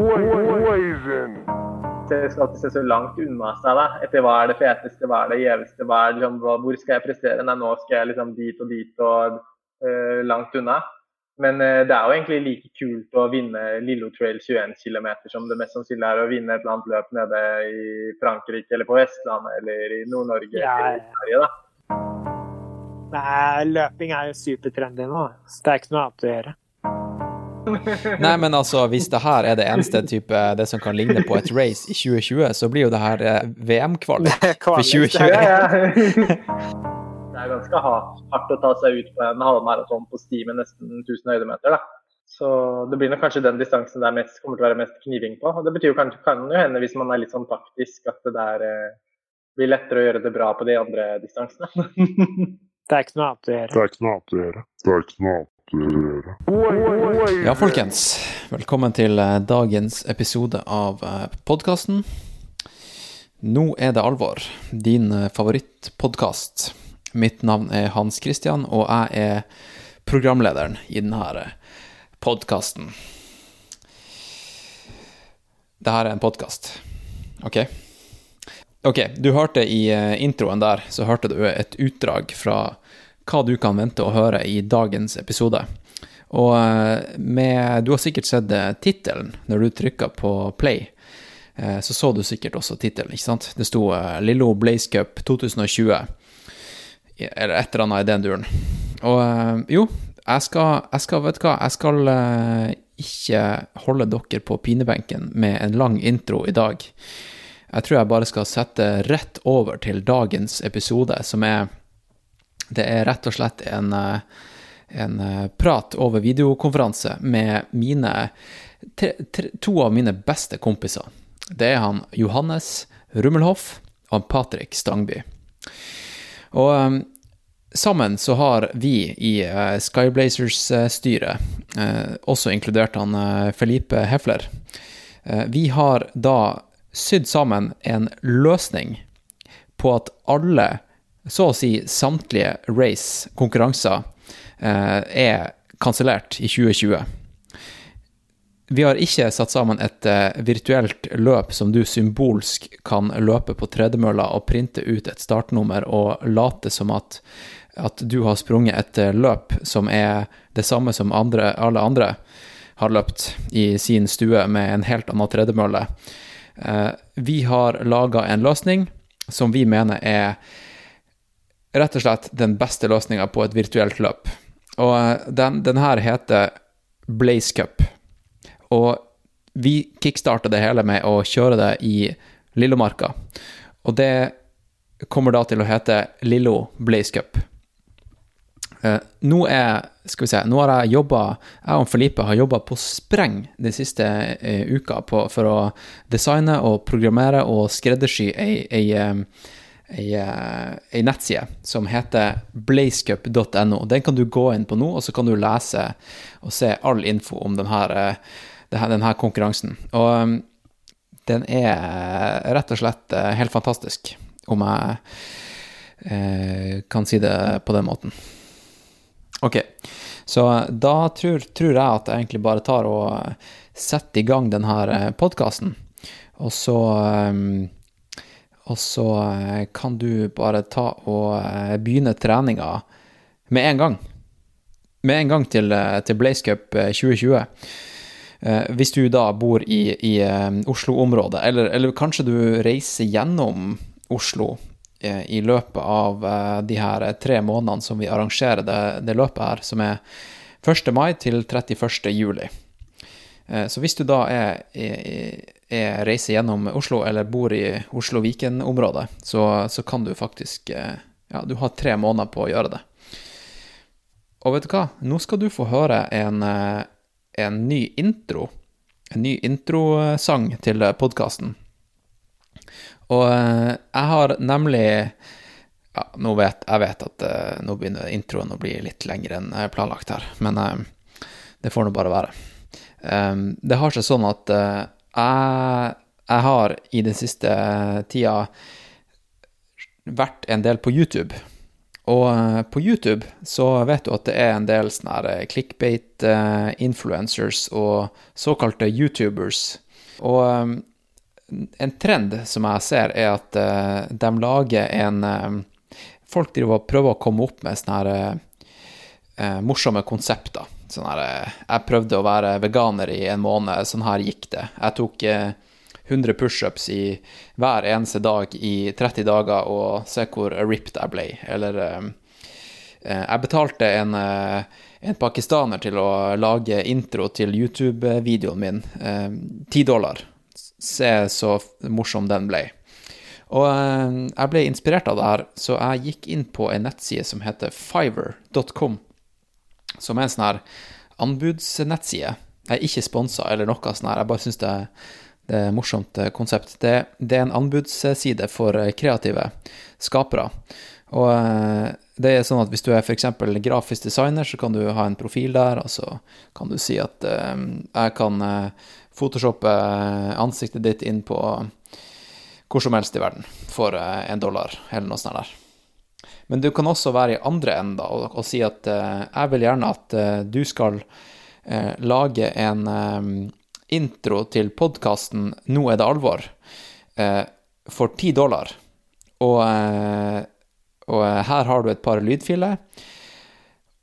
Poison. Det skal alltid se så langt unna seg. da, etter Hva er det feteste, hva er det gjeveste, hva er det, liksom, hvor skal jeg prestere? Nei, nå skal jeg liksom dit og dit og uh, langt unna. Men uh, det er jo egentlig like kult å vinne Lillo Trail 21 km som det mest sannsynlig er å vinne et eller annet løp nede i Frankrike eller på Vestlandet eller i Nord-Norge Ja, eller i ja. Sverige. da. Nei, løping er jo supertrendy nå, så det er ikke noe annet å gjøre. Nei, men altså, hvis det her er det eneste type det som kan ligne på et race i 2020, så blir jo det her eh, VM-kvalik for 2021. Ja, ja. det er ganske hardt, å ta seg ut på en halvmaraton på sti med nesten 1000 høydemeter. da. Så det blir nok kanskje den distansen det er mest, kommer til å være mest kniving på. Og det betyr jo kanskje, kan jo hende, hvis man er litt sånn taktisk, at det der eh, blir lettere å gjøre det bra på de andre distansene. Det er ikke noe annet å gjøre. Det er ikke noe annet å gjøre. Det er ikke noe annet gjøre. Ja, folkens. Velkommen til eh, dagens episode av podkasten. Nå er det alvor. Din favorittpodkast. Mitt navn er Hans Christian, og jeg er programlederen i denne podkasten. Det her er en podkast, OK? Ok, du hørte i eh, introen der, så hørte du et utdrag fra hva du kan vente å høre i dagens episode. Og eh, med, du har sikkert sett eh, tittelen når du trykka på play. Eh, Så så du sikkert også tittelen, ikke sant? Det sto Lillo Blaze Cup 2020. Eller et eller annet i den duren. Og jo, jeg skal, jeg skal vet du hva, jeg skal ikke holde dere på pinebenken med en lang intro i dag. Jeg tror jeg bare skal sette rett over til dagens episode, som er Det er rett og slett en, eh, en eh, prat over videokonferanse med mine tre, tre, to av mine beste kompiser. Det er han Johannes Rummelhoff og Patrick Stangby. Og eh, sammen så har vi i Skyblazers-styret, også inkludert han Felipe Hefler, vi har da sydd sammen en løsning på at alle, så å si samtlige race, konkurranser, eh, er kansellert i 2020. Vi har ikke satt sammen et eh, virtuelt løp som du symbolsk kan løpe på tredemølla og printe ut et startnummer og late som at, at du har sprunget et eh, løp som er det samme som andre, alle andre har løpt i sin stue med en helt annen tredemølle. Vi har laga en løsning som vi mener er rett og slett den beste løsninga på et virtuelt løp. Og eh, den, den her heter Blaze Cup. Og vi kickstarta det hele med å kjøre det i Lillomarka. Og det kommer da til å hete Lillo Blaze Cup. Eh, nå er Skal vi se, nå har jeg jobba Jeg og Felipe har jobba på spreng de siste eh, uka på, for å designe og programmere og skreddersy ei, ei, eh, ei, eh, nettside som heter blazecup.no. Den kan du gå inn på nå, og så kan du lese og se all info om denne, denne konkurransen. Og um, den er rett og slett eh, helt fantastisk, om jeg eh, kan si det på den måten. Ok, så da tror, tror jeg at jeg egentlig bare tar og setter i gang denne podkasten, og så og så eh, kan du bare ta og eh, begynne treninga med en gang. Med en gang til, eh, til Blaze Cup eh, 2020. Eh, hvis du da bor i, i Oslo-området, eller, eller kanskje du reiser gjennom Oslo i løpet av de her tre månedene som vi arrangerer det, det løpet her, som er 1. mai til 31. juli. Så hvis du da er, er, er reiser gjennom Oslo, eller bor i Oslo-Viken-området, så, så kan du faktisk eh, Ja, du har tre måneder på å gjøre det. Og vet du hva? Nå skal du få høre en, eh, en ny intro. En ny introsang til podkasten. Og eh, jeg har nemlig ja, nå vet, jeg vet at eh, nå begynner introen å bli litt lengre enn eh, planlagt her, men eh, det får nå bare være. Det har seg sånn at eh, jeg, jeg har i den siste tida vært en del på YouTube Og eh, på YouTube så vet du at det er en del sånne eh, clickbait-influencers og såkalte YouTubers. Og eh, en trend som jeg ser, er at eh, de lager en eh, Folk driver og prøver å komme opp med sånne her eh, morsomme konsepter. Sånn her eh, Jeg prøvde å være veganer i en måned, sånn her gikk det. Jeg tok eh, 100 pushups i hver eneste dag i 30 dager, og se hvor ripped jeg ble. Eller eh, eh, Jeg betalte en, eh, en pakistaner til å lage intro til YouTube-videoen min. Ti dollar. Se så morsom den ble. Og eh, jeg ble inspirert av det her, så jeg gikk inn på en nettside som heter fiver.com, som er en sånn her anbudsnettside. Jeg er ikke sponsa eller noe sånn her, jeg bare syns det, det er et morsomt eh, konsept. Det, det er en anbudsside for eh, kreative skapere. Og eh, det er sånn at hvis du er f.eks. grafisk designer, så kan du ha en profil der, og så kan du si at jeg kan photoshoppe ansiktet ditt inn på hvor som helst i verden for en dollar, eller noe sånt der. Men du kan også være i andre enden og, og si at eh, jeg vil gjerne at eh, du skal eh, lage en eh, intro til podkasten 'Nå er det alvor' eh, for ti dollar. Og, og her har du et par lydfiler,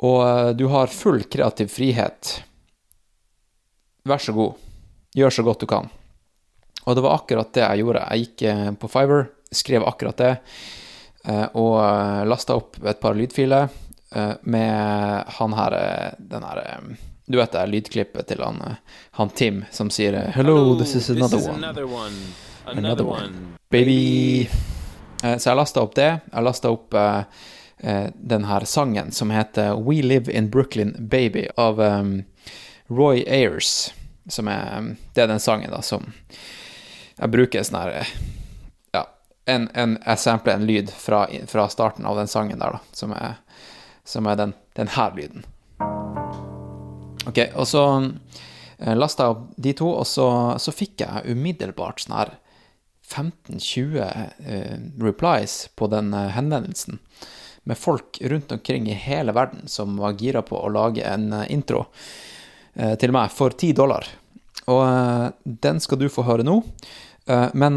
og du har full kreativ frihet. Vær så god, gjør så godt du kan. Og det var akkurat det jeg gjorde. Jeg gikk på Fiver, skrev akkurat det, og lasta opp et par lydfiler eh, med han her eh, Den her eh, Du vet det lydklippet til han, eh, han Tim som sier eh, 'Hello, this is another one'. Another one. Another Another one. one. Baby. Eh, Så jeg lasta opp det. Jeg lasta opp eh, eh, den her sangen som heter We Live in Brooklyn Baby av Roy Ayers. Som er Det er den sangen da som jeg bruker sånn her eh, en, en, jeg sampler en lyd fra, fra starten av den sangen der, da, som er, som er den, den her lyden. Ok, og så eh, lasta jeg opp de to, og så, så fikk jeg umiddelbart sånn her 15-20 eh, replies på den eh, henvendelsen, med folk rundt omkring i hele verden som var gira på å lage en eh, intro eh, til meg for 10 dollar. Og eh, den skal du få høre nå. Men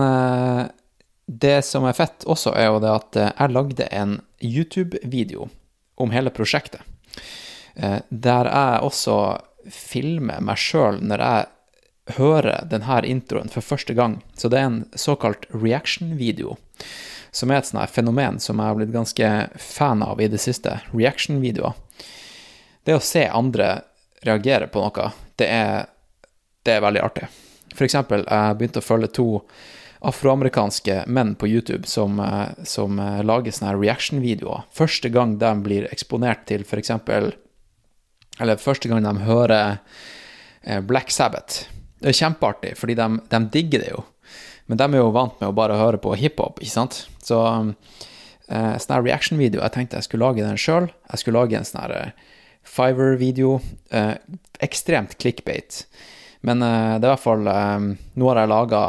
det som er fett også, er jo det at eh, jeg lagde en YouTube-video om hele prosjektet. Eh, der jeg også filmer meg sjøl når jeg hører denne introen for første gang. Så det er en såkalt reaction-video, som er et sånt fenomen som jeg har blitt ganske fan av i det siste. Reaction-videoer. Det å se andre reagere på noe, det er, det er veldig artig. For eksempel, jeg begynte å følge to afroamerikanske menn på YouTube som, eh, som eh, lager sånne reaction-videoer. Første gang de blir eksponert til eksempel Eller første gang de hører eh, Black Sabbath. Det er kjempeartig, fordi de, de digger det jo. Men de er jo vant med å bare høre på hiphop, ikke sant? Så sånn her reaction-video Jeg tenkte jeg skulle lage den sjøl. Jeg skulle lage en sånn her Fiver-video. Ekstremt clickbait. Men det er i hvert fall eh, Nå har jeg laga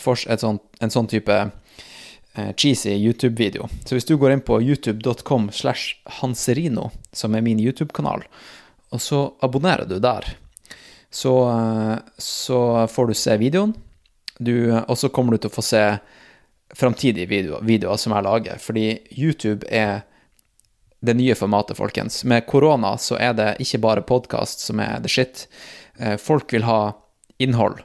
sånn, en sånn type eh, cheesy YouTube-video. Så hvis du går inn på youtube.com slash hanserino, som er min YouTube-kanal, og så abonnerer du der, så, eh, så får du se videoen, og så kommer du til å få se framtidige videoer, videoer som jeg lager, fordi YouTube er det nye formatet, folkens. Med korona så er det ikke bare podkast som er the shit. Eh, Folk vil ha innhold.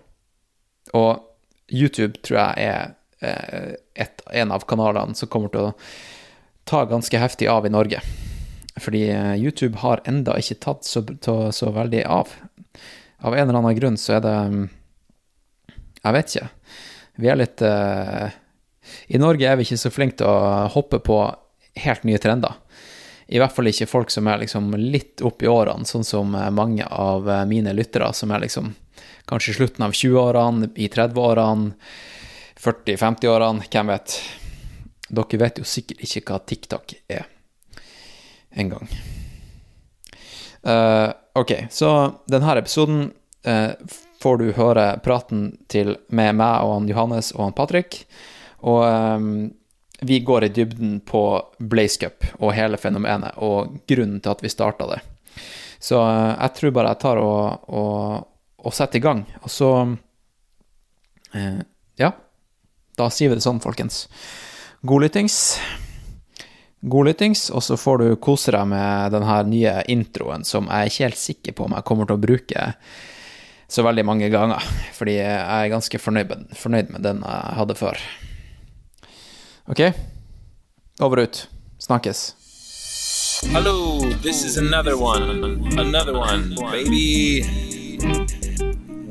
Og YouTube tror jeg er eh, et, en av kanalene som kommer til å ta ganske heftig av i Norge. Fordi eh, YouTube har enda ikke tatt så, så, så veldig av. Av en eller annen grunn så er det mm, Jeg vet ikke. Vi er litt uh, I Norge er vi ikke så flinke til å hoppe på helt nye trender. I hvert fall ikke folk som er liksom litt opp i årene, sånn som mange av mine lyttere, som er liksom kanskje i slutten av 20-årene, i 30-årene, 40-50-årene, hvem vet. Dere vet jo sikkert ikke hva TikTok er engang. Uh, ok, så denne episoden uh, får du høre praten til med meg og han Johannes og han Patrick. Og um, vi går i dybden på Blaze Cup og hele fenomenet, og grunnen til at vi starta det. Så jeg tror bare jeg tar og, og, og sette i gang. Og så eh, Ja, da sier vi det sånn, folkens. God lyttings. God lyttings, og så får du kose deg med denne nye introen som jeg er ikke helt sikker på om jeg kommer til å bruke så veldig mange ganger, fordi jeg er ganske fornøyd med, fornøyd med den jeg hadde før. OK? Over og ut. Snakkes. Hello, this is another one. Another one, baby.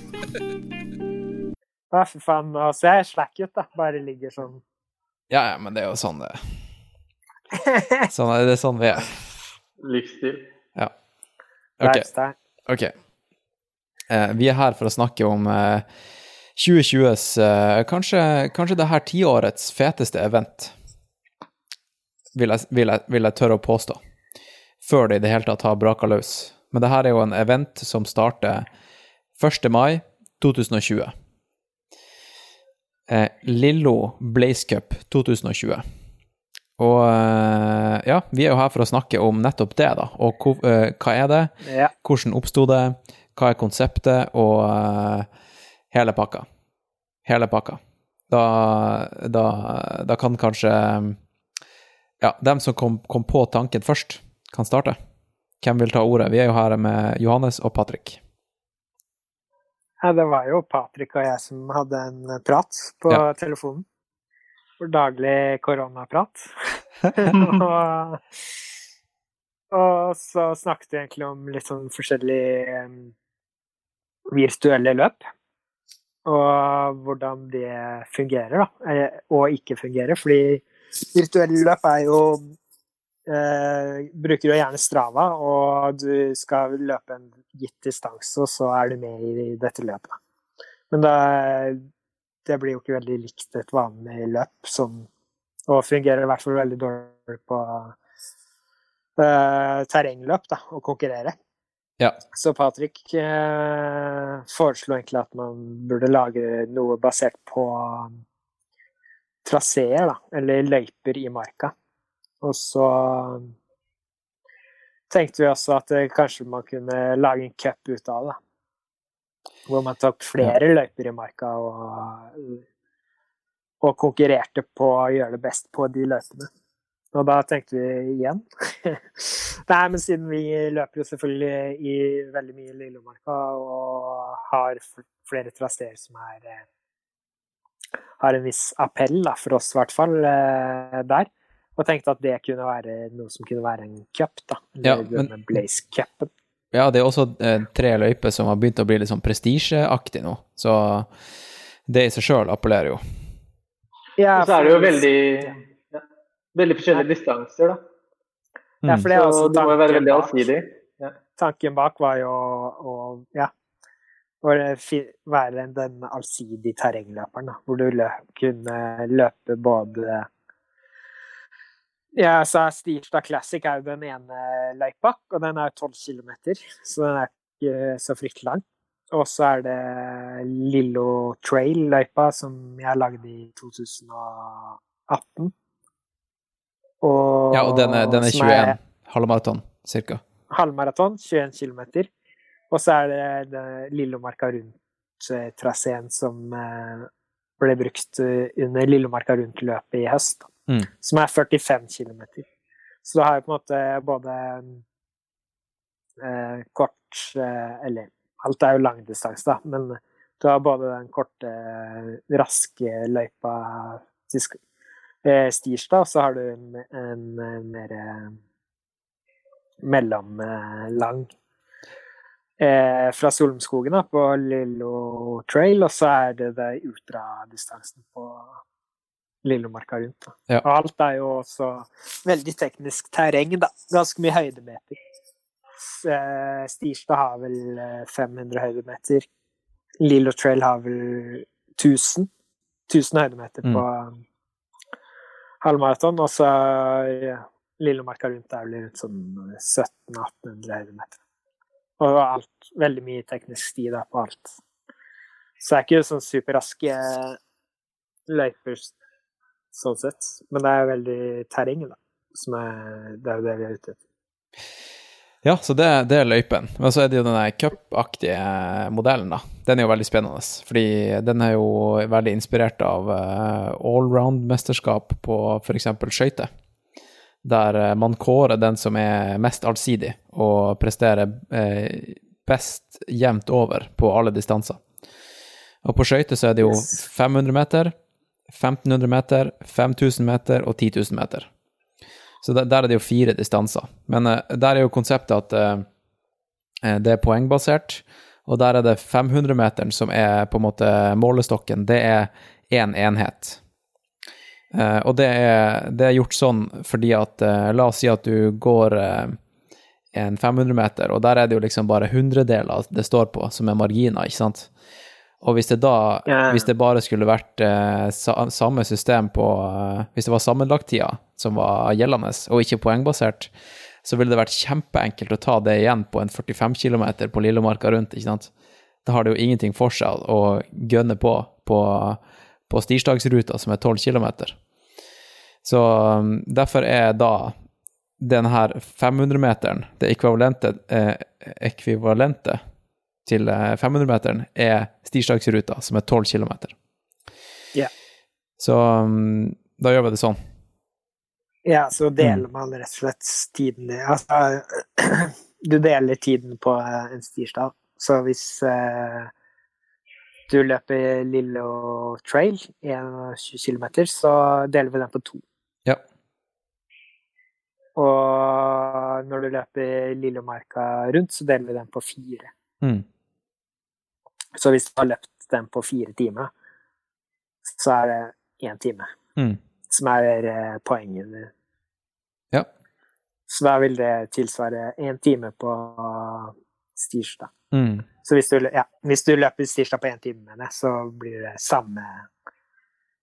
Ja, fy faen. Altså, jeg er slack ut, da. Bare ligger sånn. Ja, ja, men det er jo sånn det. Sånn er det sånn vi er. Livsstil. Ja. Ok. okay. ok. Eh, vi er her for å snakke om eh, 2020s eh, kanskje, kanskje det her tiårets feteste event. Vil jeg, vil, jeg, vil jeg tørre å påstå. Før det i det hele tatt har braka løs. Men det her er jo en event som starter 1. mai 2020. Eh, Lillo Blaze Cup 2020. Og eh, ja, vi er jo her for å snakke om nettopp det, da. Og hvor- eh, hva er det? Ja. Hvordan oppsto det? Hva er konseptet? Og uh, hele pakka. Hele pakka. Da, da, da kan kanskje Ja, dem som kom, kom på tanken først, kan starte. Hvem vil ta ordet? Vi er jo her med Johannes og Patrick. Ja, det var jo Patrick og jeg som hadde en prat på Ja. telefonen. For daglig koronaprat. og, og så snakket vi egentlig om litt sånn forskjellige um, virtuelle løp. Og hvordan det fungerer, da. eh, Og ikke fungerer. Fordi virtuelle løp er jo eh, Bruker jo gjerne Strava, og du skal løpe en gitt distanse, og så er du med i dette løpet. Men det, det blir jo ikke veldig likt et vanlig løp, som, og fungerer i hvert fall veldig dårlig på uh, terrengløp, da, å konkurrere. Ja. Så Patrick uh, foreslo egentlig at man burde lage noe basert på traseer, da, eller løyper i marka. Og så tenkte vi også at eh, kanskje man kunne lage en cup ut av det. Hvor man tok flere løyper i marka og, og konkurrerte på å gjøre det best på de løypene. Og da tenkte vi igjen Nei, men siden vi løper jo selvfølgelig i veldig mye Lillemarka og har flere traseer som er eh, har en viss appell, da, for oss i hvert fall, eh, der. Og tenkte at det kunne være noe som kunne være en cup, da. Ja, men- Blaze Cupen. Ja, det er også eh, tre løyper som har begynt å bli litt sånn prestisjeaktig nå, så det i seg sjøl appellerer jo. Ja, Og så er det jo veldig, ja, veldig forskjellige distanser, da. Ja, for det er også Så det må være veldig allsidig. allsidig. tanken bak var jo å ja, å være den allsidige terrengløperen, da, hvor du lø kunne løpe både Ja, så er Stierstad Classic er jo den ene løypa, og den er 12 km, så den er ikke så fryktelig lang. Og så er det Lillo Trail-løypa, som jeg lagde i 2018. Og, Ja, og den er, den er som 21 halvmaraton, cirka. halvmaraton, 21 km. Og så er det, det Lillomarka rundt-traseen som eh, ble brukt eh, under Lillomarka rundt-løpet i høst, Mm. som er 45 km. Så du har jo på en måte både eh, kort eh, Eller alt er jo langdistanse, da, men du har både den korte, eh, raske løypa til eh, Stierstad, og så har du en, en, en mer eh, mellomlang eh, fra Solumskogen da, på Lillo Trail, og så er det det ultradistansen på Lillomarka rundt. Ja. Og alt er jo også veldig teknisk terreng, da. Ganske mye høydemeter. Eh, Stirstad har vel eh, 500 høydemeter. Lillo Trail har vel 1000. 1000 høydemeter på mm. halvmaraton. Og så ja, Lillomarka rundt er vel rundt sånn 1700-1800 høydemeter. Og alt, veldig mye teknisk sti da på alt. Så det er ikke sånn superraske løyper sånn sett. Men det er veldig terrenget, da. Som er, det er jo det vi er ute etter. Ja, så det, det er løypen. Men så er det jo den der cupaktige modellen, da. Den er jo veldig spennende, fordi den er jo veldig inspirert av uh, allround-mesterskap på f.eks. skøyter. Der eh, man kårer den som er mest allsidig og presterer eh, best jevnt over på alle distanser. Og på skøyter så er det jo Yes. 500 meter, 1500 meter, 5000 meter og 10 000 meter. Så der, der er det jo fire distanser. Men uh, der er jo konseptet at eh, det er poengbasert, og der er det 500-meteren som er på en måte målestokken. Det er én enhet. Uh, og det er, det er gjort sånn fordi at La oss si at du går en 500-meter, og der er det jo liksom bare hundredeler det står på, som er marginer, ikke sant? Og hvis det da yeah. Hvis det bare skulle vært eh, sa, samme system på eh, Hvis det var sammenlagttida som var gjeldende, og ikke poengbasert, så ville det vært kjempeenkelt å ta det igjen på en 45 km på Lillemarka rundt, ikke sant? Da har det jo ingenting for seg å gønne på på, på stirsdagsruta, som er 12 km. Så um, derfor er da den her 500-meteren, det ekvivalente, eh, ekvivalente til eh, 500-meteren, er stirsdagsruta, som er 12 km. Ja. Så um, da gjør vi det sånn. Ja, så deler man rett og slett tiden Altså, du deler tiden på eh, en stirsdag. Så hvis eh, du løper Lillo Trail, 21 km, så deler vi den på to. Ja. Og når du løper Lillomarka rundt, så deler vi den på fire. Mm. Så hvis du har løpt den på fire timer, så er det én time Mm. som er eh, poenget. Ja. Så da vil det tilsvare én time på tirsdag. Mm. Så hvis du, ja, hvis du løper tirsdag på én time, med det, så blir det samme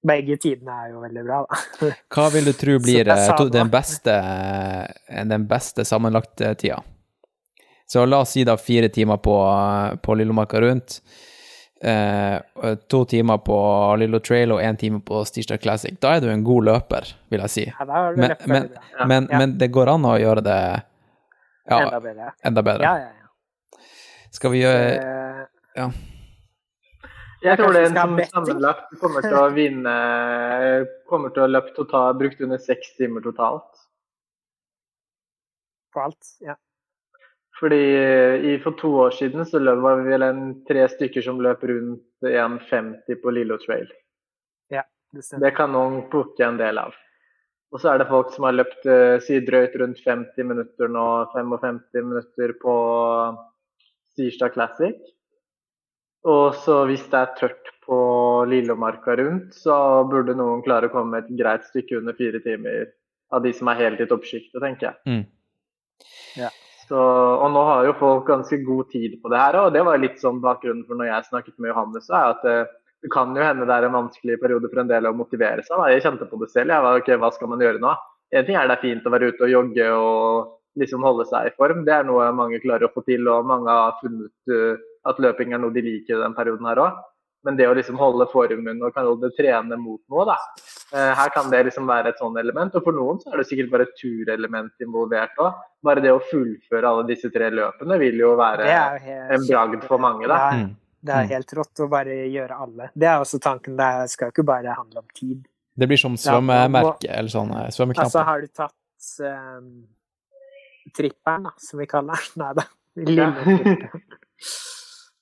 Begge tidene er jo veldig bra, da. Hva vil du tro blir eh, den beste, eh, den beste sammenlagte tida? Så la oss si da fire timer på, på Lillomarka rundt, eh, to timer på Lillo Trail og én time på Stirsdag Classic. Da er du en god løper, vil jeg si. Ja, du Men, men, ja. men, Ja. men det går an å gjøre det ja, Enda bedre. enda bedre. Ja, ja, ja. Skal vi gjøre Eh, Ja. Jeg tror det er en sammenlagt som sammenlagt kommer til å vinne Kommer til å løpe totalt, brukt under seks timer totalt. på alt. Ja. Fordi i, for to år siden så løp, var vi vel en tre stykker som løp rundt 1,50 på Lillo Trail. Ja, Det stemmer. Det kan noen plukke en del av. Og så er det folk som har løpt eh, si drøyt rundt 50 minutter nå, 55 minutter på Stirsdag Classic. Og så hvis det er tørt på Lillomarka rundt, så burde noen klare å komme et greit stykke under fire timer av de som er helt i toppsjiktet, tenker jeg. Mm. Så, og nå har jo folk ganske god tid på det her, og det var litt sånn bakgrunnen for når jeg snakket med Johannes, er at det, det kan jo hende det er en vanskelig periode for en del å motivere seg. Da. Jeg kjente på det selv. Jeg var, ok, Hva skal man gjøre nå? En ting er det er fint å være ute og jogge og liksom holde seg i form. Det er noe mange klarer å få til, og mange har funnet uh, at løping er noe de liker i den perioden her òg. Men det å liksom holde formen og kalle det trene mot noe, da. Eh, her kan det liksom være et sånn element. Og for noen så er det sikkert bare et turelement involvert òg. Bare det å fullføre alle disse tre løpene vil jo være jo helt, en bragd for mange, da. Det er, det er helt rått å bare gjøre alle. Det er også tanken. Det skal jo ikke bare handle om tid. Det blir som svømmemerke, eller sånn eh, Altså, har du tatt um, tripperen, da, som vi kaller den? Nei da.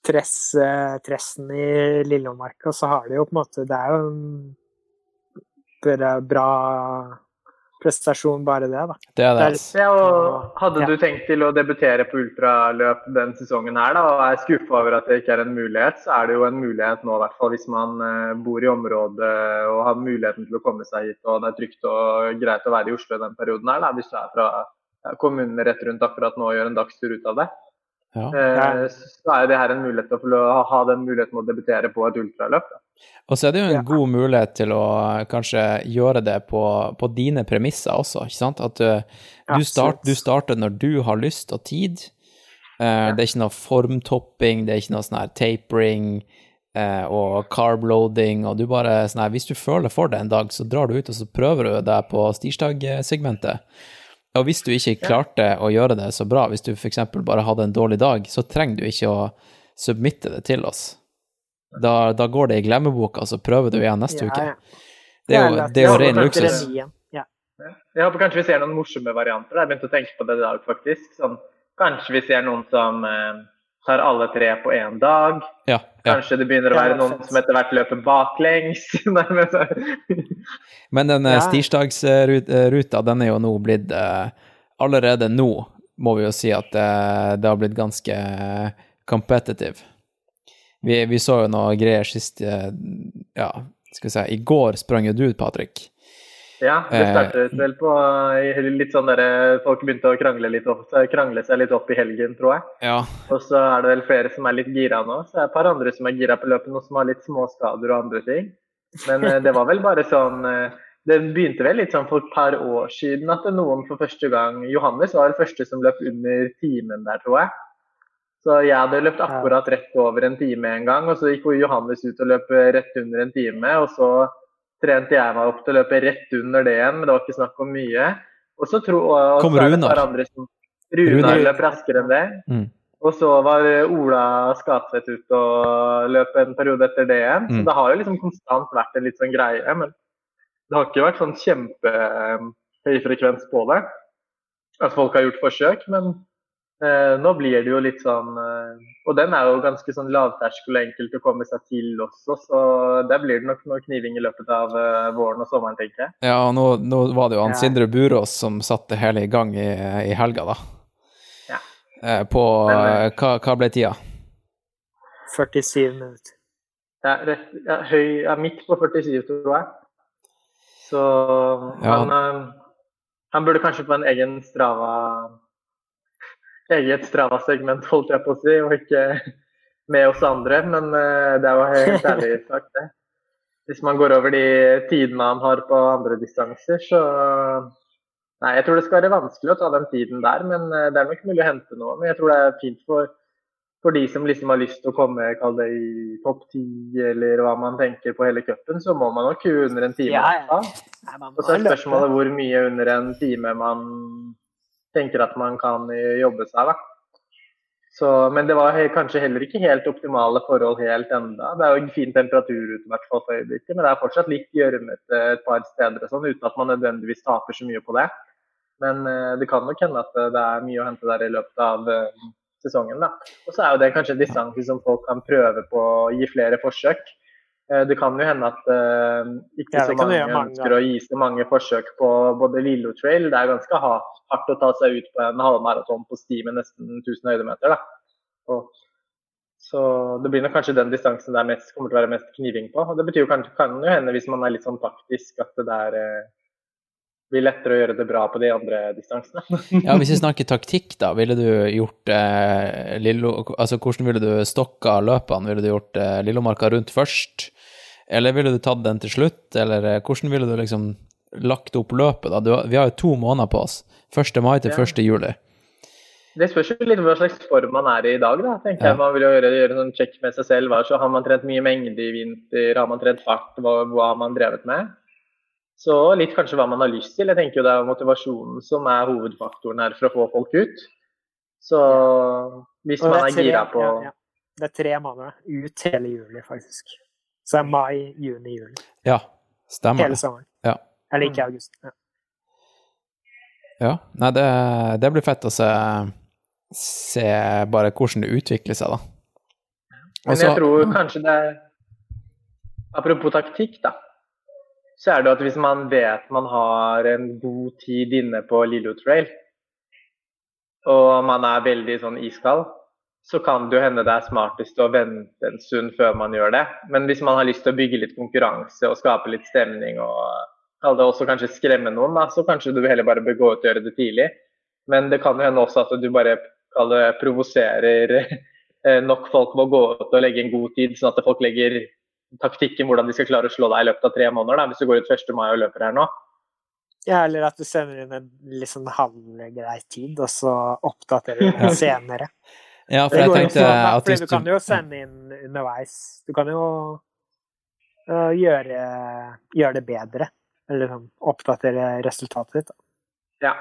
Tress, tressen i Lillemarka, så har de jo på en måte Det er jo en bra prestasjon, bare det, da. Det er det. Ja, og hadde Ja. du tenkt til å debutere på ultraløp den sesongen her, da, og er skuffa over at det ikke er en mulighet, så er det jo en mulighet nå, i hvert fall hvis man eh, bor i området og har muligheten til å komme seg hit, og det er trygt og greit å være i Oslo i den perioden her, da, hvis du er fra kommunen rett rundt akkurat nå og gjør en dagstur ut av det. Ja. Eh, så er jo det her en mulighet til å ha den muligheten å debutere på et ultraløp. Da. Og så er det jo en Ja. god mulighet til å eh, kanskje gjøre det på, på dine premisser også, ikke sant? At du, du, start, du starter når du har lyst og tid. Eh, Det er ikke noe formtopping, det er ikke noe sånn her tapering uh, og carbloading, og du bare sånn her Hvis du føler for det en dag, så drar du ut og så prøver du deg på stirsdagsegmentet. Og hvis du ikke klarte å gjøre det så bra, hvis du f.eks. bare hadde en dårlig dag, så trenger du ikke å submitte det til oss. Da, da går det i glemmeboka, så prøver du igjen neste uke. Det er jo, det er jo Ja, ren luksus. Ja. Jeg håper kanskje vi ser noen morsomme varianter. Jeg begynte å tenke på det i dag, faktisk. Sånn, kanskje vi ser noen som eh, tar alle tre på én dag. Ja, ja. Kanskje det begynner å Ja, være noen som etter hvert løper baklengs. Men den eh, Ja. stirsdagsruta, den er jo nå blitt eh, Allerede nå må vi jo si at eh, det har blitt ganske competitive. Vi, vi så jo noe greier sist eh, Ja, skal vi si I går sprang jo du ut, Patrick. ja, det Eh, startet vel på litt sånn derre Folk begynte å krangle, litt opp, krangle seg litt opp i helgen, tror jeg. Ja. Og så er det vel flere som er litt gira nå. Så er det et par andre som er gira på løpet, noen som har litt småskader og andre ting. Men eh, det var vel bare sånn eh, Det begynte vel litt sånn for et par år siden at noen for første gang Johannes var den første som løp under timen der, tror jeg. Så jeg hadde løpt akkurat rett over en time en gang, og så gikk jo Johannes ut og løp rett under en time. Og så trente jeg meg opp til å løpe rett under det igjen, men det var ikke snakk om mye. Og så tro, og, Kom Runar. som Runar løp raskere enn det. Mm. Og så var Ola Skatvedt ute og løp en periode etter det igjen. Så Mm. det har jo liksom konstant vært en litt sånn greie. Men det har ikke vært sånn kjempehøy frekvens på det. At folk har gjort forsøk. Men nå blir det jo litt sånn eh, Og den er jo ganske sånn lavterskel og enkelt å komme seg til også, så der blir det nok noe kniving i løpet av eh, våren og sommeren, tenker jeg. Ja, og nå, nå var det jo han Ja. Sindre Burås som satte det hele i gang i, i helga, da. Ja. Eh, På Men, eh, eh, hva, hva ble tida? 47 minutter. Ja, rett, ja, høy, ja, midt på 47, tror jeg. Så Ja. han, eh, han burde kanskje på en egen Strava Eget Strava-segment, holdt jeg på å si, og ikke med oss andre. Men eh, det er jo helt ærlig sagt, det. Hvis man går over de tidene han har på andre distanser, så Nei, jeg tror det skal være vanskelig å ta den tiden der, men eh, det er nok mulig å hente noe. Men jeg tror det er fint for for de som liksom har lyst til å komme kall det i topp ti, eller hva man tenker på hele cupen, så må man nok under en time. Ja, ja. Nei, man Og så er spørsmålet hvor mye under en time man tenker at man kan eh, jobbe seg, da. Så, men det var kanskje heller ikke helt optimale forhold helt enda. Det er jo fin temperatur ute hvert fall for øyeblikket, men det er fortsatt litt gjørmete et par steder og sånn, uten at man nødvendigvis taper så mye på det. Men eh, det kan nok hende at eh, det er mye å hente der i løpet av sesongen. da. Og så er jo det kanskje en distanse som folk kan prøve på å gi flere forsøk. Eh, Det kan jo hende at uh, ikke Ja, så mange mange ønsker å gi så mange forsøk på både Lillo Trail. Det er ganske hardt å ta seg ut på en halvmaraton på sti med nesten 1000 høydemeter. da. Og, så det blir nok kanskje den distansen det er mest, kommer til å være mest kniving på. Og det betyr jo kanskje, kan jo hende, hvis man er litt sånn taktisk, at det der eh, blir lettere å gjøre det bra på de andre distansene. Ja, hvis vi snakker taktikk, da, ville du gjort eh, Lillo Altså, hvordan ville du stokka løpene? Ville du gjort eh, Lillomarka rundt først? Eller ville du tatt den til slutt? Eller eh, hvordan ville du liksom lagt opp løpet, da? Du, vi har jo to måneder på oss. 1. mai til Ja. 1. juli. Det spørs jo litt hva slags form man er i i dag. da, tenker Ja. jeg. Man vil jo gjøre, gjøre en sånn sjekk med seg selv. Hva, så har man trent mye mengde i vinter? Har man trent fart? Hva, hva har man drevet med? Så litt kanskje hva man har lyst til. Jeg tenker jo Det er motivasjonen som er hovedfaktoren her for å få folk ut. Så hvis man er er gira på ja, ja. Det er tre måneder ut hele juli, faktisk. Så det er mai, juni, juli. Ja, stemmer Hele sommeren. Ja. Eller ikke august. Ja. Ja. Nei, det, det blir fett å se, se bare hvordan det utvikler seg, da. Men jeg tror kanskje det er Apropos taktikk, da. så er det at hvis man vet man har en god tid inne på Lillo Trail, og man er veldig sånn iskald, så kan det jo hende det er smartest å vente en stund før man gjør det. Men hvis man har lyst til å bygge litt konkurranse og skape litt stemning og kall det også kanskje skremme noen, da, så kanskje du heller bare bør gå ut og gjøre det tidlig. Men det kan jo hende også at du bare kall det, provoserer eh, nok folk med å gå ut og legge en god tid, sånn at folk legger taktikken hvordan de skal klare å slå deg i løpet av tre måneder, da, hvis du går ut 1. mai og løper her nå. Ja, eller at du sender inn en litt sånn halvgrei tid, og så oppdaterer du den senere. Ja, for jeg tenkte også, at hvis du du kan jo sende inn underveis. Du kan jo uh, gjøre, gjøre det bedre. Eller liksom oppdatere resultatet ditt. da. Ja.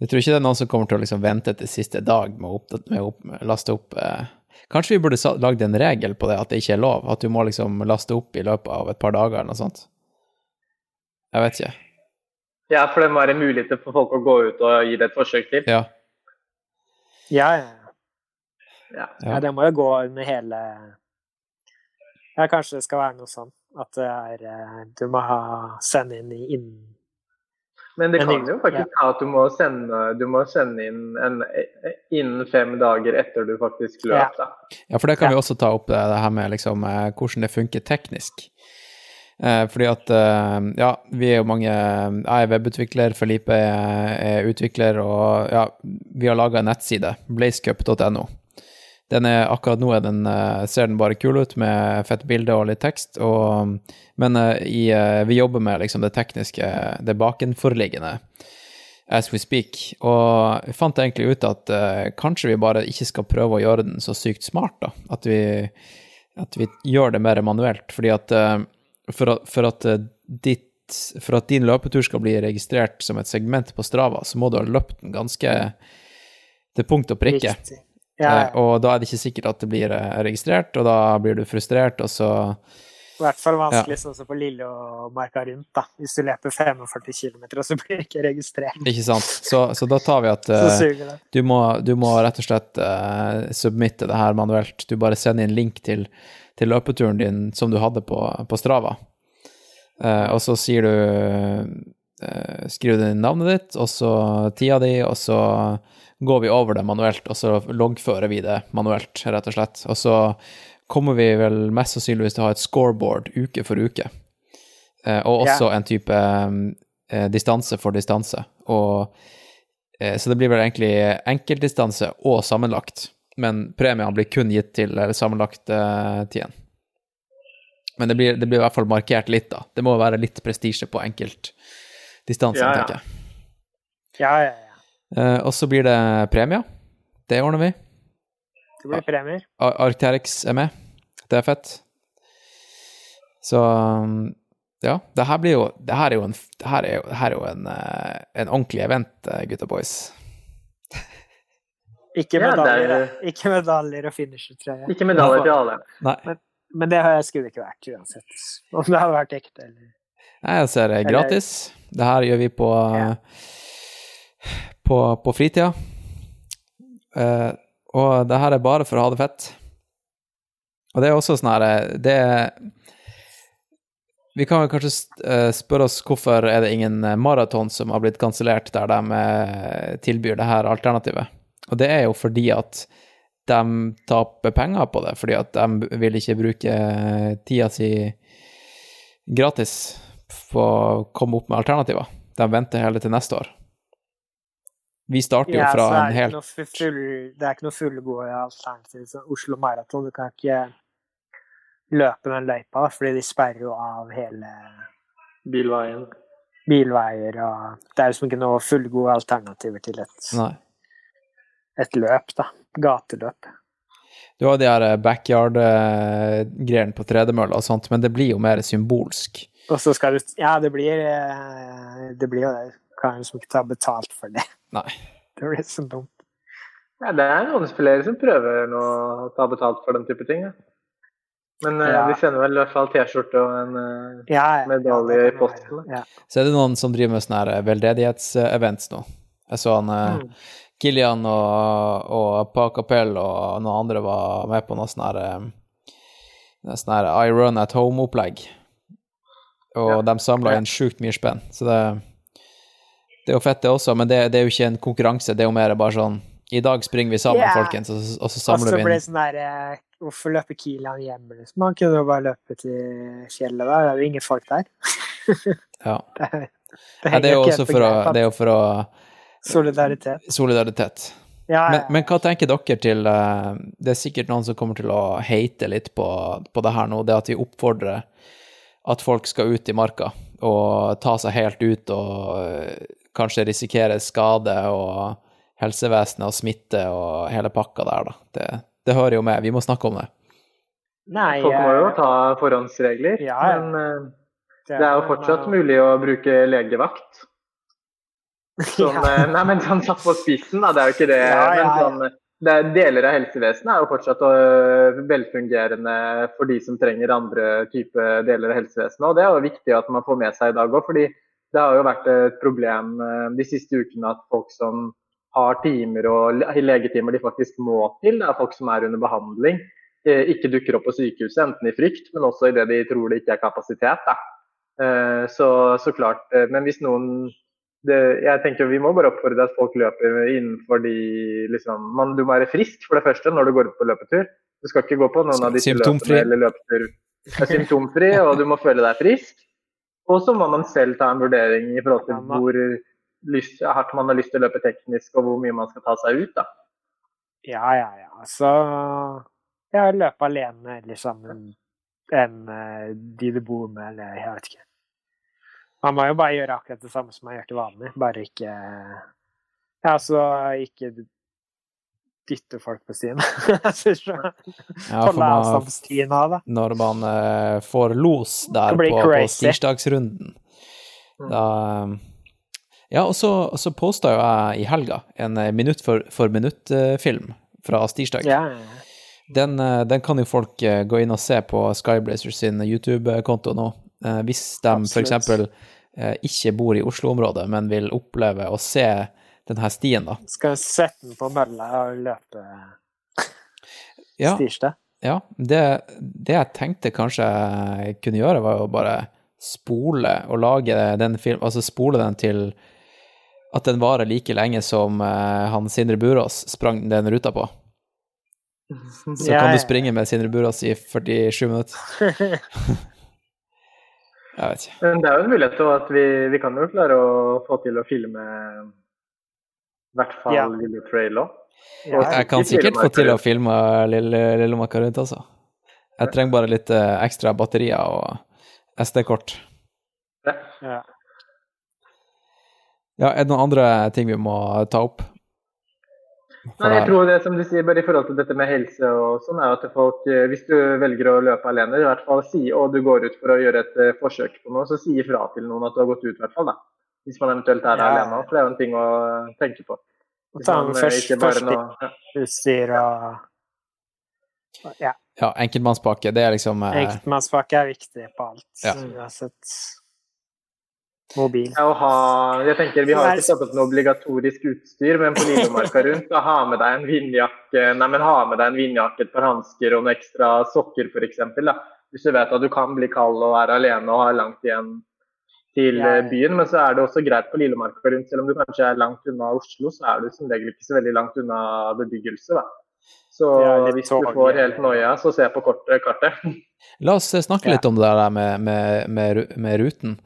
Jeg tror ikke det er noen som kommer til å liksom vente til siste dag med å, oppdater, med å opp, laste opp eh. Kanskje vi burde lagd en regel på det, at det ikke er lov? At du må liksom laste opp i løpet av et par dager eller noe sånt? Jeg vet ikke. ja, for det må være muligheter for folk å gå ut og gi det et forsøk til. Ja. Ja, ja, ja. Ja. Ja. ja. Det må jo gå under hele Ja, kanskje det skal være noe sånn at det er øh, Du må ha sende inn i innen Men det kan det- jo faktisk være at du må sende, du må sende inn en, innen fem dager etter du faktisk løp. Da. Ja, for det kan Ja. vi også ta opp, det, det her med liksom, eh, hvordan det funker teknisk. Eh, fordi at eh, ja, vi er jo mange Jeg er webutvikler, Felipe er, er utvikler, og ja, vi har laga en nettside, blazecup.no. Den er, akkurat nå den, eh, ser den bare kul ut med fett bilde og litt tekst, og, men eh, i, eh, vi jobber med liksom det tekniske, det bakenforliggende as we speak. Og vi fant egentlig ut at uh, kanskje vi bare ikke skal prøve å gjøre den så sykt smart, da. At vi, at vi gjør det mer manuelt. Fordi at uh, for, for, at ditt, for at din løpetur skal bli registrert som et segment på Strava, så må du ha løpt den ganske til punkt og prikke. riktig. Ja, Eh, og da er det ikke sikkert at det blir eh, registrert, og da blir du frustrert, og så I hvert fall vanskelig sånn som på Lillemarka rundt, da. Hvis du løper 45 km, og så blir du ikke registrert. Ikke sant? Så, så da tar vi at eh. Du må, du må rett og slett uh, submitte det her manuelt. Du bare sender inn link til, til løpeturen din som du hadde på, på Strava. Eh, og så sier du eh, Skriver du inn navnet ditt, og så tida di, og så går vi over det manuelt, og så loggfører vi det manuelt, rett og slett. Og så kommer vi vel mest sannsynligvis til å ha et scoreboard uke for uke. Eh, og også en type eh, distanse for distanse. Og Eh, Så det blir vel egentlig enkeltdistanse og sammenlagt, men premiene blir kun gitt til eh, sammenlagt eh, tiden. Men det blir, det blir i hvert fall markert litt, da. Det må være litt prestisje på enkeltdistansen, Ja, ja. tenker jeg. Ja, ja, ja. Eh, og så blir det premier. Det ordner vi. Det blir premier. Ar- Arcteryx er med. Det er fett. Så um, ja, det her blir jo Det her er jo en, det her er jo, det her er jo en, eh, en ordentlig event, eh, gutta boys. Ikke Ja, medaljer, er- da. Ikke medaljer og finishertrøye. Ikke medaljer til alle. Nei. Men det skulle det ikke vært uansett. Om det hadde vært ekte eller Nei, Jeg ser det er gratis. Det her gjør vi på, Ja. På, på fritida. Uh, og det her er bare for å ha det fett. Og det er også sånn her Det er Vi kan vel kanskje eh, spørre oss hvorfor er det ingen eh, maraton som har blitt kansellert der de eh, tilbyr det her alternativet. Og det er jo fordi at de taper penger på det, fordi at de vil ikke bruke tida si gratis på å komme opp med alternativer. De venter hele til neste år. Vi starter jo Ja, fra en helt full, det er ikke noe fullgode alternativ som Oslo Maraton. Du kan ikke løpe den løypa, fordi de sperrer jo av hele Bilveien. bilveier og Det er liksom ikke noe fullgode alternativer til et, et løp, da. Gateløp. Du har de her backyard-greiene på tredemølla og sånt, men det blir jo mer symbolsk. Og så skal du Ja, det blir eh, Det blir jo det. Kan liksom ikke ta betalt for det. Nei. Det blir så dumt. Ja, det er noen flere som prøver å ta betalt for den type ting. Ja. Men eh, Ja. vi sender vel i hvert fall T-skjorte og en eh, Ja, ja, Medalje ja, i posten. Ja. Så er det noen som driver med sånne her veldedighetsevents nå. Jeg så han eh, Mm. Kilian og, og Pa Capell og noen andre var med på noe sånn her eh, sånn her I Run At Home-opplegg. og Ja. de samla Ja. inn sjukt mye spenn. Så det, det er jo fett, det også, men det, det er jo ikke en konkurranse. Det er jo mer bare sånn I dag springer vi sammen, yeah. folkens, og, så- og så Og samler så vi ble inn det sånn der eh, Hvorfor løper Kilian hjemme, liksom? Man kunne jo bare løpe til fjellet der. Det er jo ingen folk der. Ja. Det, det, Ja, det er jo også for å, det er jo for å Solidaritet. Solidaritet. Ja, Men, ja. men hva tenker dere til eh, Det er sikkert noen som kommer til å hate litt på, på det her nå, det at vi oppfordrer at folk skal ut i marka og ta seg helt ut og eh, kanskje risikere skade og helsevesenet og smitte og hele pakka der, da. Det, det hører jo med. Vi må snakke om det. Nei, Folk må jo eh, ta forhåndsregler, Ja, ja. men eh, det er jo fortsatt mulig å bruke legevakt. Som, Ja. eh, nei, men sånn satt på spissen, da. Det er jo ikke det. Ja, ja, Men sånn, det er, deler av helsevesenet er jo fortsatt øh, velfungerende for de som trenger andre type deler av helsevesenet. Og det er jo viktig at man får med seg i dag òg, fordi det har jo vært et problem eh, de siste ukene at folk som har timer og legetimer de faktisk må til, det er folk som er under behandling, eh, ikke dukker opp på sykehuset, enten i frykt, men også i det de tror det ikke er kapasitet. Da. Eh, Så, så klart, Men hvis noen det, jeg tenker Vi må bare oppfordre at folk løper innenfor de liksom, man, Du må være frisk for det første når du går ut på løpetur. Du skal ikke gå på noen av disse løpene eller løpetur. Du er symptomfri, og du må føle deg frisk. Og så må man selv ta en vurdering i forhold til hvor lyst, hardt man har lyst til å løpe teknisk, og hvor mye man skal ta seg ut. da. Ja, ja, ja. Så jeg løper alene eller sammen enn eh, de du bor med, eller jeg vet ikke. Man må jo bare gjøre akkurat det samme som man gjør til vanlig, bare ikke Ja, så ikke dytte folk på stien. Du? Ja, man, stien av når man uh, får los der på, på tirsdagsrunden. Mm. Da Ja, og så, så posta jo jeg i helga en eh, minutt for, for minutt-film fra Stirsdag. Ja, ja. Den, eh, den kan jo folk eh, gå inn og se på Skyblazers sin YouTube-konto nå. Eh, Hvis de f.eks. ikke bor i Oslo-området, men vil oppleve å se denne stien, da. Skal sette den på mølla og løpe Ja, stirsdag. ja det, det jeg tenkte kanskje jeg kunne gjøre, var jo bare spole og lage den film, altså spole den til at den varer like lenge som uh, han Sindre Burås sprang den ruta på. Så Ja, kan du springe med Sindre Burås i 47 minutter. Jeg vet ikke. Men det er jo en mulighet til at vi, vi kan jo klare å få til å filme i hvert fall Ja. Lille Trail òg. Ja, Jeg kan sikkert få til å filme Lille, lille rundt, altså. Jeg trenger bare litt eh, ekstra batterier og SD-kort. ja. Ja, er det noen andre ting vi må ta opp? Nei, jeg tror det som du sier, bare i forhold til dette med helse og sånn, er at folk, eh, hvis du velger å løpe alene, i hvert fall si, og du går ut for å gjøre et eh, forsøk på noe, så si ifra til noen at du har gått ut, i hvert fall, da. Hvis man eventuelt er Ja. alene for det er jo en ting å eh, tenke på. Og Hvis ta en med først, ikke bare først noe- ja. utstyr og Ja. Ja, enkeltmannspakke, det er liksom eh, Enkeltmannspakke er viktig på alt. Ja. Uansett mobil. Ja, ha, jeg tenker Vi har ikke satt opp noe obligatorisk utstyr, men på Lillemarka rundt, da ha med deg en vindjakke, nei, men ha med deg en vindjakke, et par hansker og noen ekstra sokker f.eks. Hvis du vet at du kan bli kald og er alene og har langt igjen til eh, byen. Men så er det også greit på Lillemarka rundt, selv om du kanskje er langt unna Oslo, så er du som regel ikke så veldig langt unna bebyggelse. da. Så hvis du får helt noia, så se på kortet, kartet. La oss eh, snakke Ja. litt om det der med, med, med, med ruten.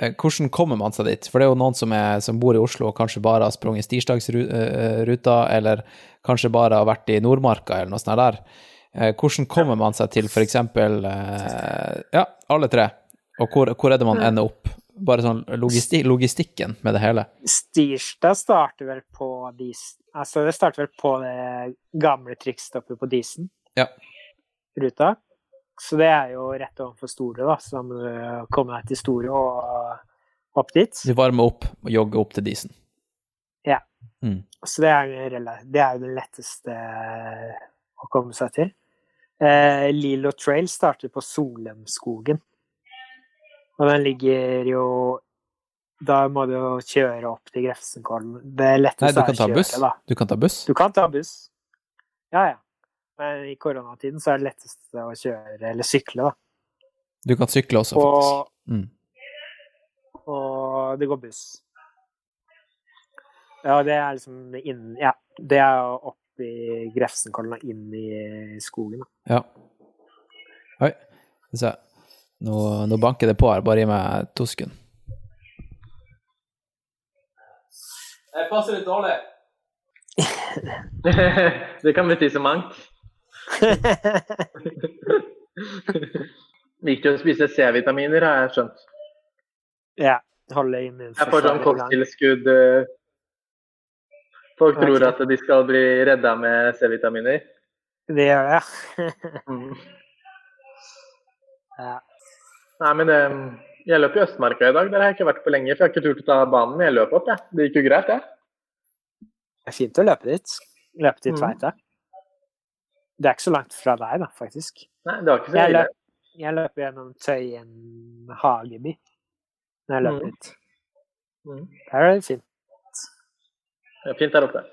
Eh, Hvordan kommer man seg dit? For det er jo noen som, er, som bor i Oslo og kanskje bare har sprunget stirsdagsruta, eller kanskje bare har vært i Nordmarka eller noe sånt der. Eh, Hvordan kommer man seg til f.eks. Ja, alle tre. Og hvor, hvor er det man ender opp? Bare sånn logisti logistikken med det hele. Stirsdag starter vel på disen Altså, det starter vel på det gamle trikkstoppet på Disen. Ja. Ruta. Så det er jo rett overfor Store, da. Så da må du komme deg til Store og opp dit. Du varmer opp og jogger opp til disen. Ja. Så det er, det er jo det letteste å komme seg til. Eh, Lilo Trail starter på Solheimskogen. Og den ligger jo Da må du jo kjøre opp til Grefsenkollen. Det letteste er kan å ta kjøre, buss. da. Du kan ta buss. Du kan ta buss. Ja, ja. Men i koronatiden så er det letteste å kjøre eller sykle, da. Du kan sykle også, faktisk. Og Mm. og det går buss. Ja, det er liksom inn Ja, det er opp i Grefsenkollen og inn i skogen. da. Ja. Oi, se. Nå, nå banker det på her. Bare gi meg to sekunder. Jeg passer litt dårlig. det kan bety så mangt. Viktig å spise C-vitaminer, har jeg skjønt. ja. Holde Jeg får sånn immunforsvaret kosttilskudd. eh, Folk tror at de skal bli redda med C-vitaminer. Det gjør det, Mm. ja. Nei, men eh, jeg løp i Østmarka i dag. Der har jeg ikke vært på lenge, for jeg har ikke turt å ta banen. Men jeg løp opp, jeg. Det gikk jo greit, det. Det er fint å løpe dit. Løpe til Mm. Tveita. Det er ikke så langt fra deg, da, faktisk. Nei, det var ikke så Jeg løp, jeg løper gjennom Tøyen hageby når jeg løper Mm. dit. Mm. Der er det fint. Det er fint der oppe.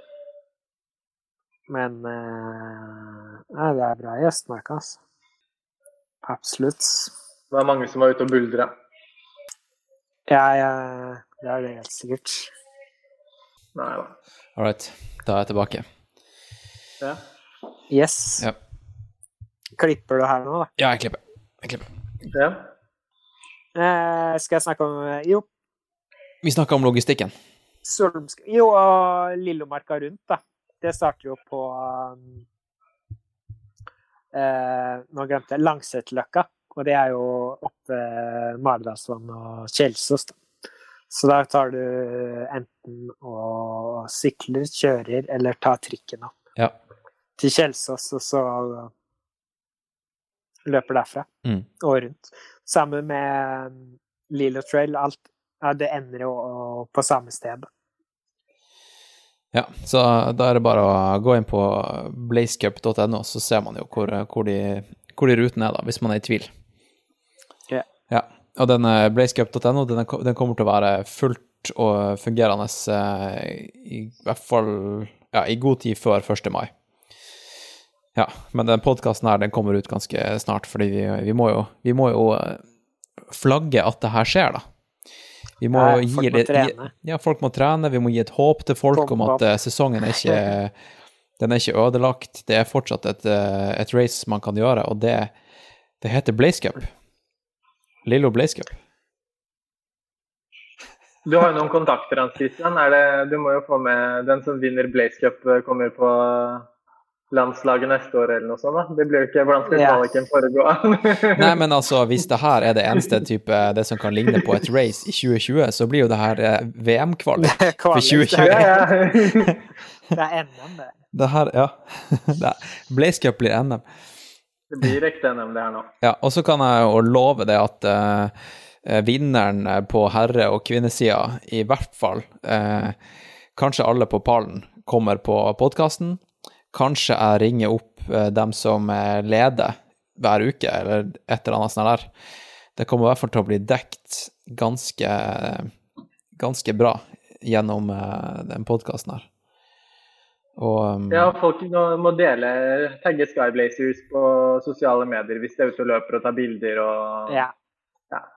Men uh, nei, det er bra i Østmarka, altså. Absolutt. Det var mange som var ute og buldra. Ja, ja, det er det helt sikkert. Nei da. All right, da er jeg tilbake. Ja. Yes. Ja. Klipper du her nå, da? Ja, jeg klipper. Jeg klipper. ja. Eh, skal jeg snakke om eh, Jo, Vi snakka om logistikken. Solmsk... Jo, og Lillomarka rundt, da. Det starter jo på um, eh, Nå glemte jeg Langsetløkka. Og det er jo oppe Maridalsvann og Kjelsås, da. Så da tar du enten og sykler, kjører, eller tar trikken opp Ja. til Kjelsås, og så løper derfra Mm. og rundt. Sammen med Lilo Trail. Alt ja, det ender jo på samme sted. Ja, så da er det bare å gå inn på blazecup.no, så ser man jo hvor, hvor, de, hvor de rutene er, da, hvis man er i tvil. Ja. Og den eh, blazecup.no, den, den kommer til å være fullt og fungerende eh, i hvert fall ja, i god tid før 1. mai. Ja, men den podkasten her, den kommer ut ganske snart, fordi vi, vi, må, jo, vi må jo eh, flagge at det her skjer, da. Vi må Ja, gi folk litt-. Ja, folk må trene. Vi må gi et håp til folk Pump om at up. eh, sesongen er ikke den er ikke ødelagt. Det er fortsatt et, et race man kan gjøre, og det, det heter Blaze Cup. Lillo Blaze Cup. Du har jo noen kontakter, Hans Christian. Er det, du må jo få med den som vinner Blaze Cup, eh, kommer på landslaget neste år eller noe sånt. da. Det blir jo ikke Hvordan skal kvaliken foregå? Nei, men altså, hvis det her er det eneste type det som kan ligne på et race i 2020, så blir jo det her eh, VM-kvalik. for 2020. Det ja, ja. det er NM, det. Det her, ja. Blaze Cup blir NM. Det blir ekte NM, det her nå. Ja, og så kan jeg jo love det at eh, vinneren på herre- og kvinnesida, i hvert fall, uh, kanskje alle på pallen, kommer på podkasten. Kanskje jeg ringer opp uh, dem som leder hver uke, eller et eller annet sånt der. Det kommer i hvert fall til å bli dekt ganske, ganske bra gjennom den podkasten her. Og um, Ja, folk må dele, tagge Skyblazers på sosiale medier hvis de er ute og løper og tar bilder og Ja.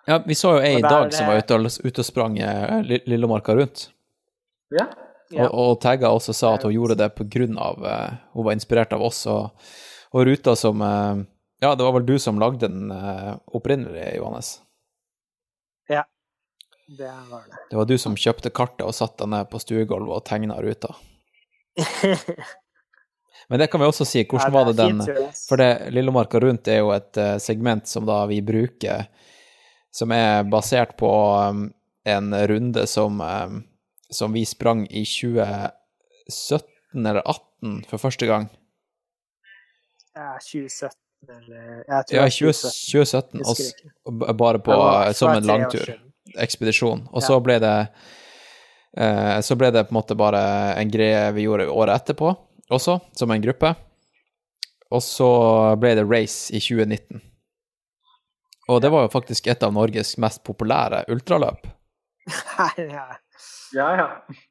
Ja, vi så jo ei i dag som var ute og, ute og sprang eh, Lillemarka rundt, Ja. Ja. og, og tagga også sa at hun gjorde det på grunn av eh, Hun var inspirert av oss og, og ruta som eh, Ja, det var vel du som lagde den eh, opprinnelig, Johannes? Det var det. Det var du som kjøpte kartet og satte deg ned på stuegulvet og tegna ruta. Men det kan vi også si. Hvordan var det den For det Lillemarka rundt er jo et eh, segment som da vi bruker, som er basert på um, en runde som, um, som vi sprang i 2017 eller 2018 for første gang. Ja, 2017 eller Ja, 2017. 2017, og, Husker s- ikke. og b- bare på, eh, som en langtur, ekspedisjon. Og så ble det Så ble det på en måte bare en greie vi gjorde året etterpå også, som en gruppe. Og så ble det race i 2019. Og det var jo faktisk et av Norges mest populære ultraløp. ja. Ja, ja.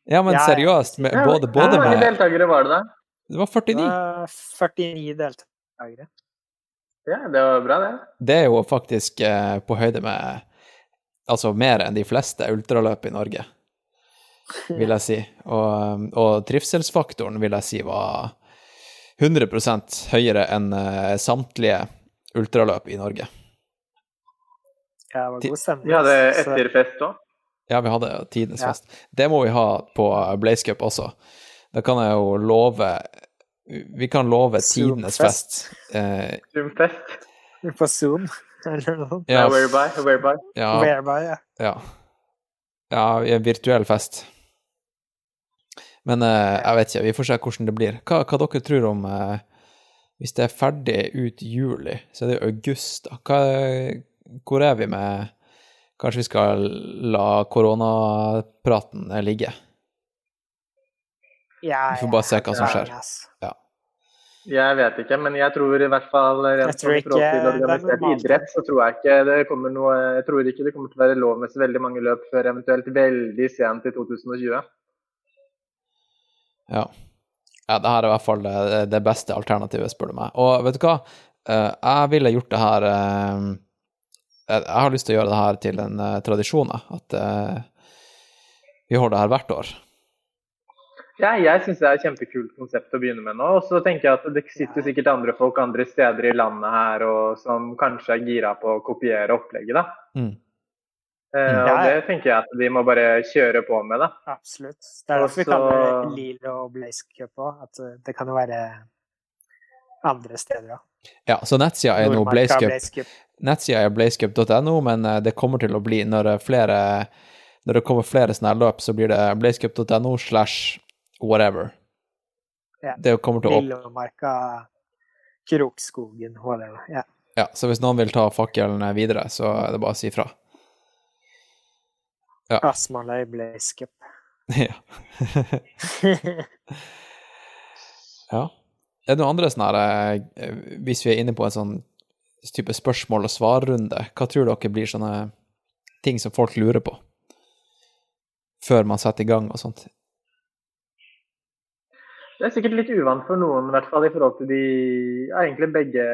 Ja, men seriøst, med, både, både, Hvor mange deltakere var det da? Det var Det 49. var 49 deltakere. Ja, det var bra, det. Det er jo faktisk eh, på høyde med Altså mer enn de fleste ultraløp i Norge, vil jeg si. Og, og trivselsfaktoren vil jeg si var 100 høyere enn eh, samtlige ultraløp i Norge. Ja, det var god stemning. Vi hadde etter etterfest òg. Ja, vi hadde tidenes Ja. fest. Det må vi ha på Blaze Cup også. Da kan jeg jo love Vi kan love tidenes fest. Zoom-fest. Eh, Zoom-fest. På Zoom, eller noe sånt. ja, Ja, whereby, whereby. ja, Whereby, ja. ja. Ja, i en virtuell fest. Men eh, jeg vet ikke, vi får se hvordan det blir. Hva, hva dere tror om eh, Hvis det er ferdig ut juli, så er det august, da. Hva, hvor er vi med Kanskje vi skal la koronapraten ligge? Ja, Vi får bare se hva som skjer. Ja. Jeg vet ikke, men jeg tror i hvert fall rent Jeg tror sånn til organisert idrett, så tror jeg ikke det kommer noe Jeg tror ikke det kommer til å være lov med så veldig mange løp før eventuelt veldig sent i 2020. Ja. ja, det her er i hvert fall det, det beste alternativet, spør du meg. Og vet du hva? Eh, jeg ville gjort det her eh, Jeg har lyst til å gjøre det her til en eh, tradisjon. At vi holder det her hvert år. Ja, jeg syns det er et kjempekult konsept å begynne med nå. Og så tenker jeg at det sitter sikkert andre folk andre steder i landet her og som kanskje er gira på å kopiere opplegget, da. Mm. Eh, Mm. og det tenker jeg at de må bare kjøre på med, da. Absolutt. Det er derfor vi kaller det Lille og Blaze Cup òg. At uh, det kan jo være andre steder òg. Ja, så nettsida er nå Blaze Cup. Nettsida er blazecup.no, men eh, det kommer til å bli når det, er flere, når det kommer flere sånne løp, så blir det blazecup.no slash whatever. Ja. Det kommer til å opp... Lillemarka, Krokskogen, whatever. Ja. Ja, så hvis noen vil ta fakkelen videre, så er det bare å si ifra. Astmaløy ble skip. ja. Ja. Er det noen andre sånne her, eh, hvis vi er inne på en sånn type spørsmål- og svarrunde, hva tror dere blir sånne ting som folk lurer på? Før man setter i gang og sånt. Det er sikkert litt uvant for noen, i hvert fall i forhold til de ja, egentlig begge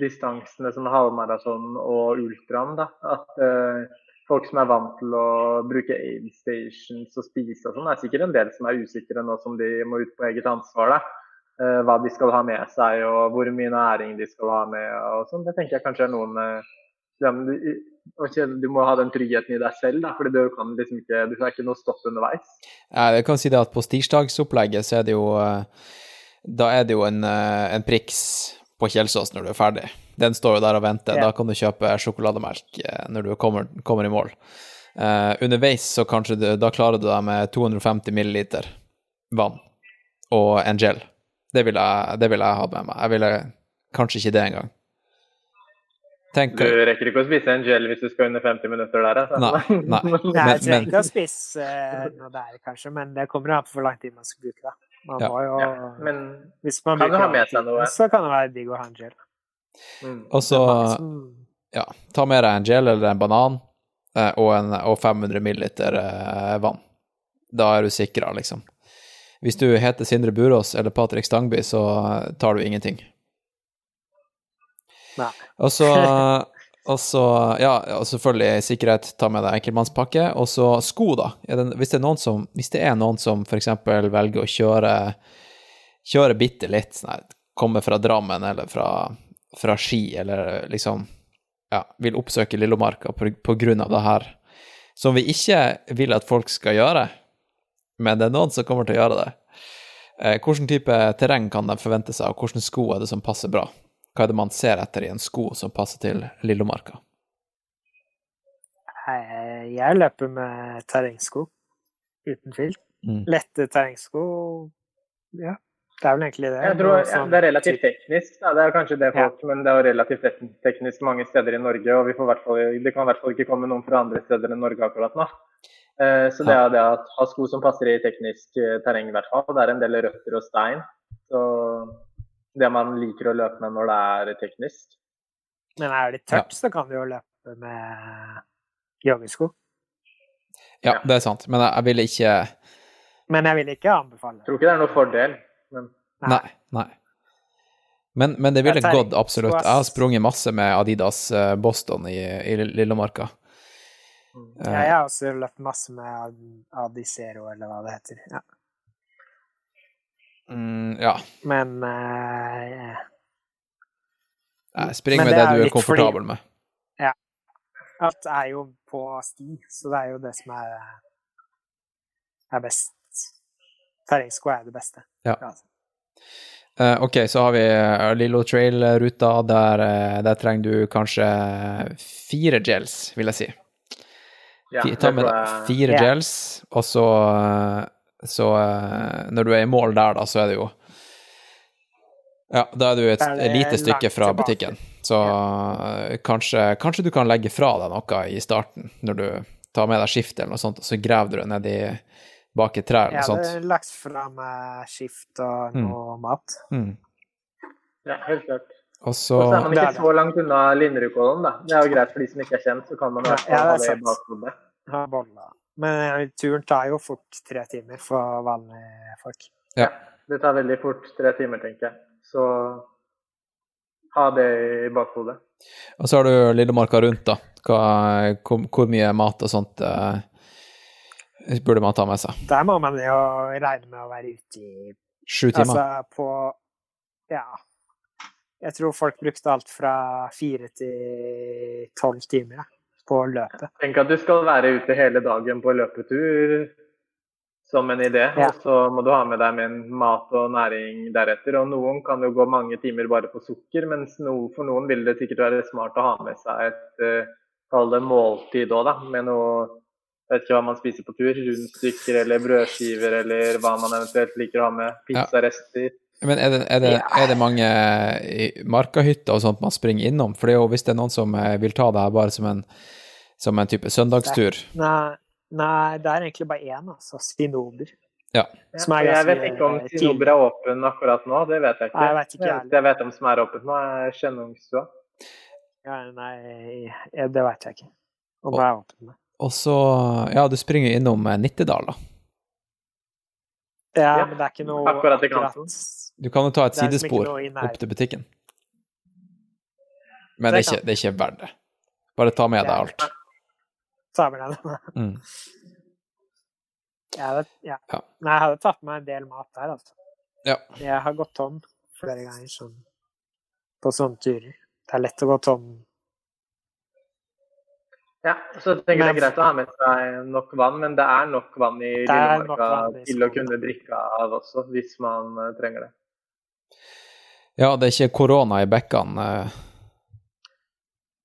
distansene som halvmaraton og ultraen. da, At eh, folk som er vant til å bruke aid stations og spise og sånn, er sikkert en del som er usikre nå som de må ut på eget ansvar. da. Eh, hva de skal ha med seg og hvor mye næring de skal ha med og sånn. Det tenker jeg kanskje er noen eh, du, må ha den tryggheten i deg selv, da, fordi du kan liksom ikke, du har ikke noe stopp underveis. Jeg kan si det at på stirsdagsopplegget så er det jo eh, Da er det jo en, en priks på Kjelsås når du er ferdig. Den står jo der og venter. Ja. Da kan du kjøpe sjokolademelk eh, når du kommer, kommer i mål. Uh, underveis så kanskje du, da klarer du deg med 250 milliliter vann og en gel. Det vil jeg, vil jeg ha med meg. Jeg ville kanskje ikke det engang. Tenk Du rekker ikke å spise en gel hvis du skal under 50 minutter der. Altså. Nei, nei. Nei, Men- jeg trenger ikke å spise eh, noe der, kanskje, men det kommer an på hvor lang tid man skal bruke det. Man Ja. må jo, Ja, men hvis man kan du ha med seg noe? Så kan det være digg å ha en gel. mm. Og så som- ja, ta med deg en gel eller en banan eh, og, en, og 500 milliliter eh, vann. Da er du sikra, liksom. Hvis du heter Sindre Burås eller Patrick Stangby, så tar du ingenting. Nei. Og så, og så Ja, og selvfølgelig sikkerhet, ta med deg enkeltmannspakke. Og så sko, da. Det, hvis, det er noen som, hvis det er noen som f.eks. velger å kjøre kjøre bitte litt, nei, her, komme fra Drammen eller fra, fra Ski, eller liksom ja, vil oppsøke Lillomarka på, på grunn av det her, som vi ikke vil at folk skal gjøre, men det er noen som kommer til å gjøre det. Eh, hvilken type terreng kan de forvente seg, og hvilke sko er det som passer bra? Hva er det man ser etter i en sko som passer til Lillomarka? Jeg løper med terrengsko uten filt. Mm. Lette terrengsko Ja, det er vel egentlig det. Jeg tror ja, sånn Det er relativt teknisk, da. det er kanskje det Ja. folk, men det er relativt teknisk mange steder i Norge. og vi får hvert fall, Det kan i hvert fall ikke komme noen fra andre steder enn Norge akkurat nå. Eh, Så det er det at ha sko som passer i teknisk eh, terreng, i hvert fall. Det er en del røtter og stein. Så det man liker å løpe med når det er teknisk. Men er det tørt, så kan du jo løpe med joggesko. Ja, Ja. det er sant, men jeg, ville ikke Men jeg vil ikke anbefale. Jeg tror ikke det er noen fordel. Men Nei. nei. Men, men det ville gått, absolutt. Jeg har sprunget masse med Adidas eh, Boston i, i Lillemarka. Ja, Jeg har også løpt masse med Ad- Adicero, eller hva det heter. Ja. Mm, ja. Men uh, Jeg Spring Men med det det du er komfortabel fordi- med. alt er jo på sti, så det er jo det som er, er best. Terrengsko er det beste. Ja. Eh, ok, så har vi eh, Lillo Trail-ruta. Der, eh, der trenger du kanskje fire gels, vil jeg si. Ja, Ta med deg fire yeah. gels, og så, eh, så eh, Når du er i mål der, da, så er det jo Ja, da er du et lite stykke fra butikken. Så eh, kanskje, kanskje du kan legge fra deg noe i starten, når du tar med deg skift eller noe sånt, og så graver du det nedi bak et tre eller noe sånt. hadde lagt fra meg skift og Mm. noe mat. Mm. Ja, helt klart. Og så er man ikke så langt unna Linderudkollen, da. Det er jo greit for de som ikke er kjent, så kan man i hvert fall Ja, det ha det i bakhodet. Men eh, turen tar jo fort tre timer for vanlige folk. Ja. Det tar veldig fort tre timer, tenker jeg. Så ha det i bakhodet. Og så har du Lillemarka rundt, da. Hva, hvor, hvor mye mat og sånt uh, burde man ta med seg? Der må man jo regne med å være ute i Sju timer? Altså på Ja. Jeg tror folk brukte alt fra fire til tolv timer ja, på løpet. Tenk at du skal være ute hele dagen på løpetur som en idé, Ja. og så må du ha med deg med mat og næring deretter. Og noen kan jo gå mange timer bare på sukker, mens no, for noen vil det sikkert være smart å ha med seg et eh, kall det måltid òg, da. Med noe jeg vet ikke hva man spiser på tur. Rundstykker eller brødskiver eller hva man eventuelt liker å ha med. Pizzarester. Men er det, er det, Ja. er det mange markahytter og sånt man springer innom? For det er jo hvis det er noen som eh, vil ta det her bare som en, som en type søndagstur. Nei, nei, det er egentlig bare én, altså. Stinober. Ja, Som er jeg vet ikke om tidlig. Sinober er åpen akkurat nå, det vet jeg ikke. Nei, jeg vet ikke, Det jeg jeg vet om som er åpent nå, er Skjennungstua. Ja, nei, det veit jeg ikke. Om det er åpent. med. Og så, ja, du springer innom eh, Nittedal, da. Ja, men det er ikke noe akkurat i kanten. Du kan jo ta et liksom sidespor opp til butikken. Men det er ikke, det er ikke verdt det. Bare ta med deg alt. Ta med deg det. Mm. Jeg hadde, ja. Ja. Nei, jeg hadde tatt med en del mat der, altså. Ja. Jeg har gått tom flere ganger sånn, på sånne turer. Det er lett å gå tom. Ja, så tenker jeg det er greit å ha med seg nok vann, men det er nok vann i Lillemarka til å kunne drikke av også, hvis man eh, trenger det. Ja, det er ikke korona i bekkene. eh.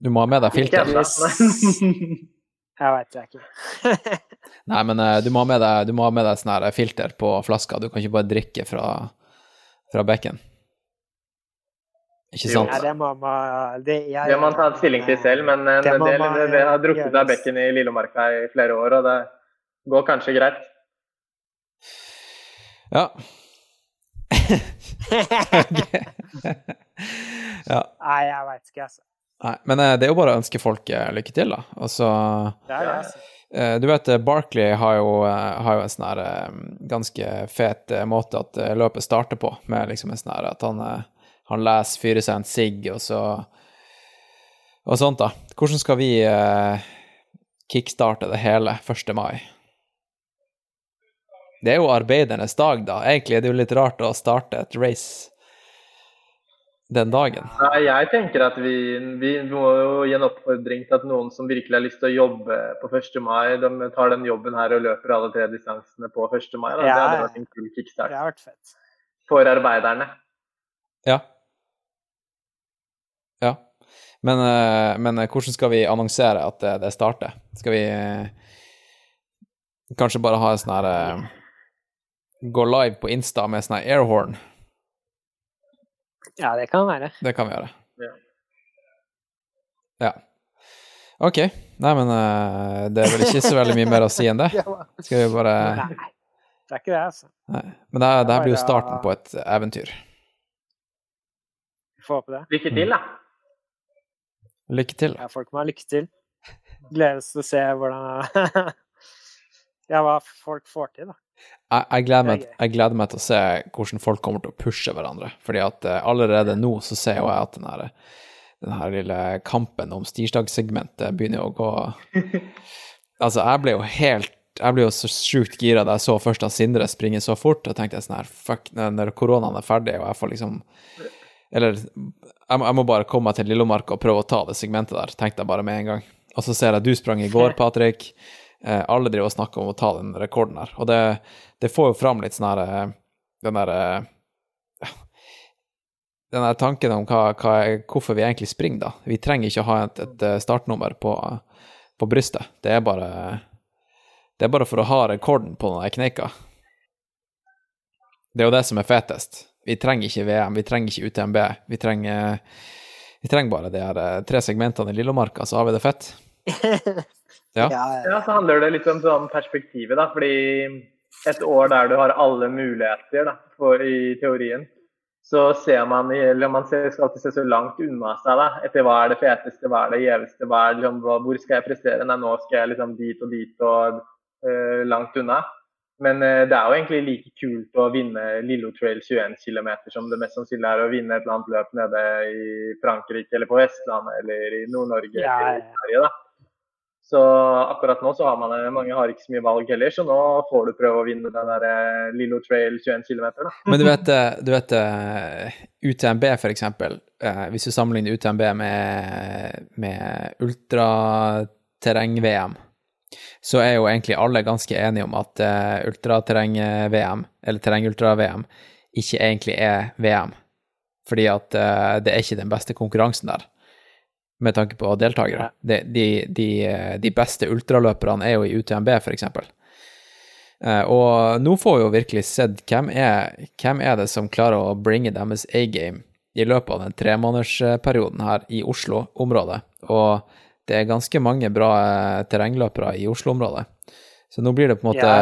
Du må ha med deg filter. Jeg veit jeg ikke. Nei, men eh, du må ha med deg, du må ha med deg sånn filter på flaska. Du kan ikke bare drikke fra, fra bekken. Ikke sant? Ja, det må man det, jeg, Det må man ta stilling til selv, men en det, man det, har drukket av bekken i Lillemarka i flere år, og det går kanskje greit. Ja. ja. Nei, jeg veit ikke, altså. Nei, men eh, det er jo bare å ønske folk eh, lykke til, da. Altså Det er det, altså. Eh, Du vet, Barkley har jo, har jo en sånn her ganske fet måte at løpet starter på, med liksom en sånn her at han, han leser, fyrer seg en sigg, og så Og sånt, da. Hvordan skal vi kickstarte det hele 1. mai? Det er jo arbeidernes dag, da. Egentlig er det jo litt rart å starte et race den dagen. Nei, jeg tenker at vi, vi må jo gi en oppfordring til at noen som virkelig har lyst til å jobbe på 1. mai, de tar den jobben her og løper alle tre distansene på 1. mai. Da. Ja. Det hadde vært en kul Det har vært fett. for arbeiderne. Ja. Ja. Men, eh, men eh, hvordan skal vi annonsere at det, det starter? Skal vi eh, kanskje bare ha en sånn her eh, Gå live på Insta med sånn airhorn? Ja, det kan være. Det kan vi gjøre. Ja. Ja. OK. Nei, men uh, det er vel ikke så veldig mye mer å si enn det. Skal vi bare Nei, det er ikke det, altså. Nei. Men det, her- det her blir jo starten på et eventyr. Vi får håpe det. Lykke til, da. Lykke til. Ja, folk må ha lykke til. Gledes til å se hvordan Ja, hva folk får til, da. Jeg, jeg, gleder meg, jeg gleder meg til å se hvordan folk kommer til å pushe hverandre. Fordi at eh, allerede nå så ser jo jeg at den her, den her lille kampen om stirsdagssegmentet begynner å gå Altså, jeg ble jo helt Jeg ble jo så sjukt gira da jeg så først at Sindre springer så fort, og tenkte jeg sånn her Fuck, når koronaen er ferdig, og jeg får liksom Eller jeg må, jeg må bare komme meg til Lillomarka og prøve å ta det segmentet der, tenkte jeg bare med en gang. Og så ser jeg at du sprang i går, Patrick. Eh, alle driver og snakker om å ta den rekorden her. Og det, det får jo fram litt sånn her eh, Den der ja, Den der tanken om hva, hva, hvorfor vi egentlig springer, da. Vi trenger ikke å ha et, et eh, startnummer på, på brystet. Det er bare Det er bare for å ha rekorden på den kneika. Det er jo det som er fetest. Vi trenger ikke VM, vi trenger ikke UTMB. Vi trenger, vi trenger bare de her eh, tre segmentene i Lillomarka, så har vi det fett. Ja. Ja, ja. Ja, så handler det litt om sånn perspektivet, da. Fordi et år der du har alle muligheter, da, for, i teorien, så ser man eller man ser, skal alltid se så langt unna seg, da. Etter hva er det feteste, hva er det gjeveste, hva er liksom, hvor skal jeg prestere? Nei, nå skal jeg liksom dit og dit og eh, langt unna. Men eh, det er jo egentlig like kult å vinne Lillo Trail 21 km som det mest sannsynlig er å vinne et eller annet løp nede i Frankrike eller på Vestlandet eller i Nord-Norge Ja, eller i ja. Sverige. da. Så akkurat nå så har man eh, mange har ikke så mye valg heller, så nå får du prøve å vinne den der eh, Lillo Trail 21 km. Men du vet, eh, du vet UTMB, for eksempel. Hvis du sammenligner UTMB med, med ultraterreng-VM, så er jo egentlig alle ganske enige om at ultraterreng-VM, eller terreng-ultra-VM, ikke egentlig er VM. Fordi at det er ikke den beste konkurransen der, med tanke på deltakere. De, de, de, de beste ultraløperne er jo i UTMB, eksempel. Eh, og nå får vi jo virkelig sett hvem er, hvem er det som klarer å bringe deres A-game i løpet av den tremånedersperioden her i Oslo-området. Og det er ganske mange bra eh, terrengløpere i Oslo-området. Så nå blir det på en måte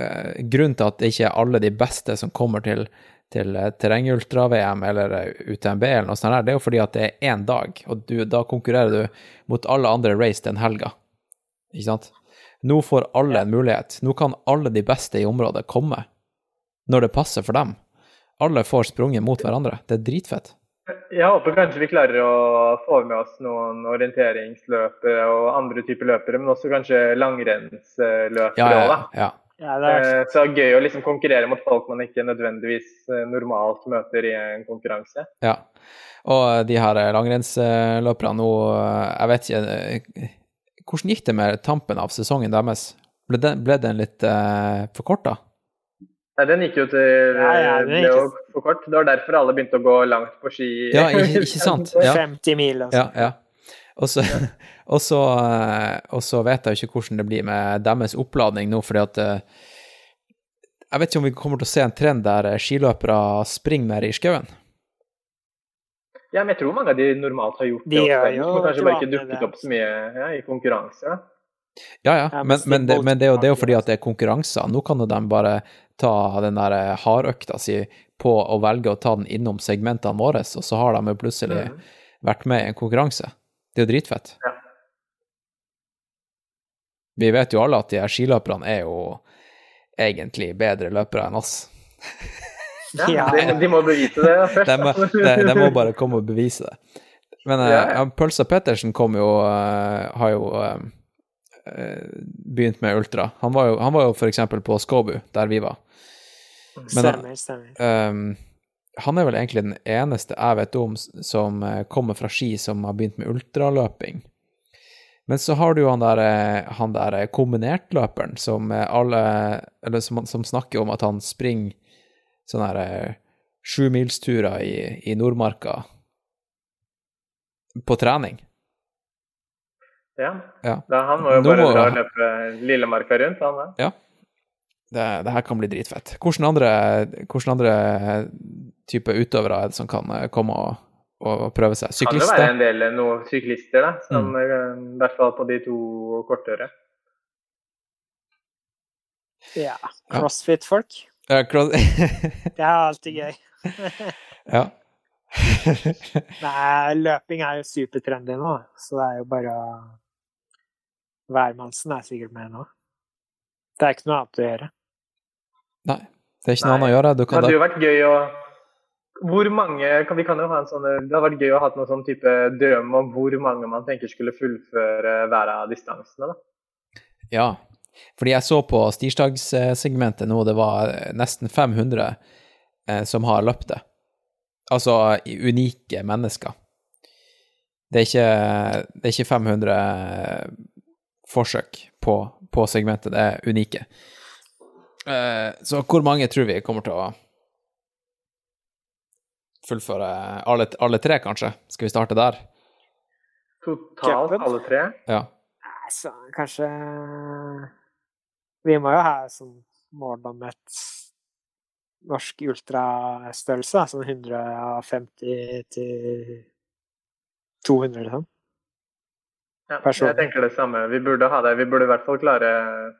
eh, Grunnen til at det ikke er alle de beste som kommer til, til eh, terrengultra-VM eller eh, UTMB eller noe sånt, der, det er jo fordi at det er én dag, og du, da konkurrerer du mot alle andre race den helga. Ikke sant? Nå får alle en mulighet. Nå kan alle de beste i området komme når det passer for dem. Alle får sprunget mot hverandre. Det er dritfett. Jeg håper kanskje vi klarer å få med oss noen orienteringsløpere og andre typer løpere, men også kanskje langrennsløpere Ja, ja, også, ja. Det er Eh, Så gøy å liksom konkurrere mot folk man ikke nødvendigvis eh, normalt møter i en konkurranse. ja. Og de her langrennsløperne nå, jeg vet ikke eh, Hvordan gikk det med tampen av sesongen deres? Ble den, ble den litt uh, forkorta? Nei, Den gikk jo til Ja, ja, ble jo for kort. Det var derfor alle begynte å gå langt på ski. Ja, ikke, ikke sant? Ja. 50 mil og Ja, ja. Og så, og, så, eh, og så vet jeg jo ikke hvordan det blir med deres oppladning nå, fordi at eh, Jeg vet ikke om vi kommer til å se en trend der eh, skiløpere springer mer i skauen. Ja, men jeg tror mange av de normalt har gjort De det. De også, jo men kanskje bare ikke dukket opp så mye ja, i konkurranse. Ja, ja, men men, det, men det, er jo, det er jo fordi at det er konkurranser. Nå kan jo de bare ta den der hardøkta si på å velge å ta den innom segmentene våre, og så har de jo plutselig vært med i en konkurranse. Det er jo dritfett. Ja. Vi vet jo alle at de her skiløperne er jo egentlig bedre løpere enn oss. Ja, de, de må bevise det først. De, må- de, de må bare komme og bevise det. Men eh, Ja, ja. ja, Pølsa Pettersen kom jo eh, har jo eh, begynt med ultra. Han var jo, han var jo for eksempel på Skåbu, der vi var. Men, Stemmer, stemmer. Um, han er vel egentlig den eneste jeg vet om som eh, kommer fra Ski som har begynt med ultraløping. Men så har du jo han der, han der kombinertløperen som eh, alle Eller som, som snakker om at han springer sånne her eh, sjumilsturer i, i Nordmarka på trening. Ja. Ja. Da, han må jo bare må- dra og løpe Lillemarka rundt, han da. Det, det her kan bli dritfett. Hvordan andre, hvordan andre type utøvere er det som kan eh, komme og, og prøve seg? Syklister? Kan det være en del eh, noen syklister, da. Som, Mm. eh, I hvert fall på de to kortere. Ja. Crossfit-folk. Ja, cross... Det er alltid gøy. ja. Nei, løping er jo supertrendy nå, så det er jo bare Værmannsen er sikkert med nå. Det er ikke noe annet å gjøre. Nei, det er ikke noe Nei. annet å gjøre. Du Det hadde jo vært gøy å hvor mange, vi kan jo ha en sånn, Det hadde vært gøy å ha noen sånn type drøm om hvor mange man tenker skulle fullføre hver av distansene. da. Ja. Fordi jeg så på stirsdagssegmentet nå, det var nesten 500 eh, som har løpt det. Altså unike mennesker. Det er ikke, det er ikke 500 forsøk på, på segmentet, det er unike. Eh, så hvor mange tror vi kommer til å fullføre alle, alle tre, kanskje? Skal vi starte der? Totalt alle tre. Ja. Så kanskje Vi må jo ha sånn mål om et norsk ultrastørrelse, sånn 150 til 200, liksom. Ja, jeg tenker det samme. Vi burde ha det. Vi burde i hvert fall klare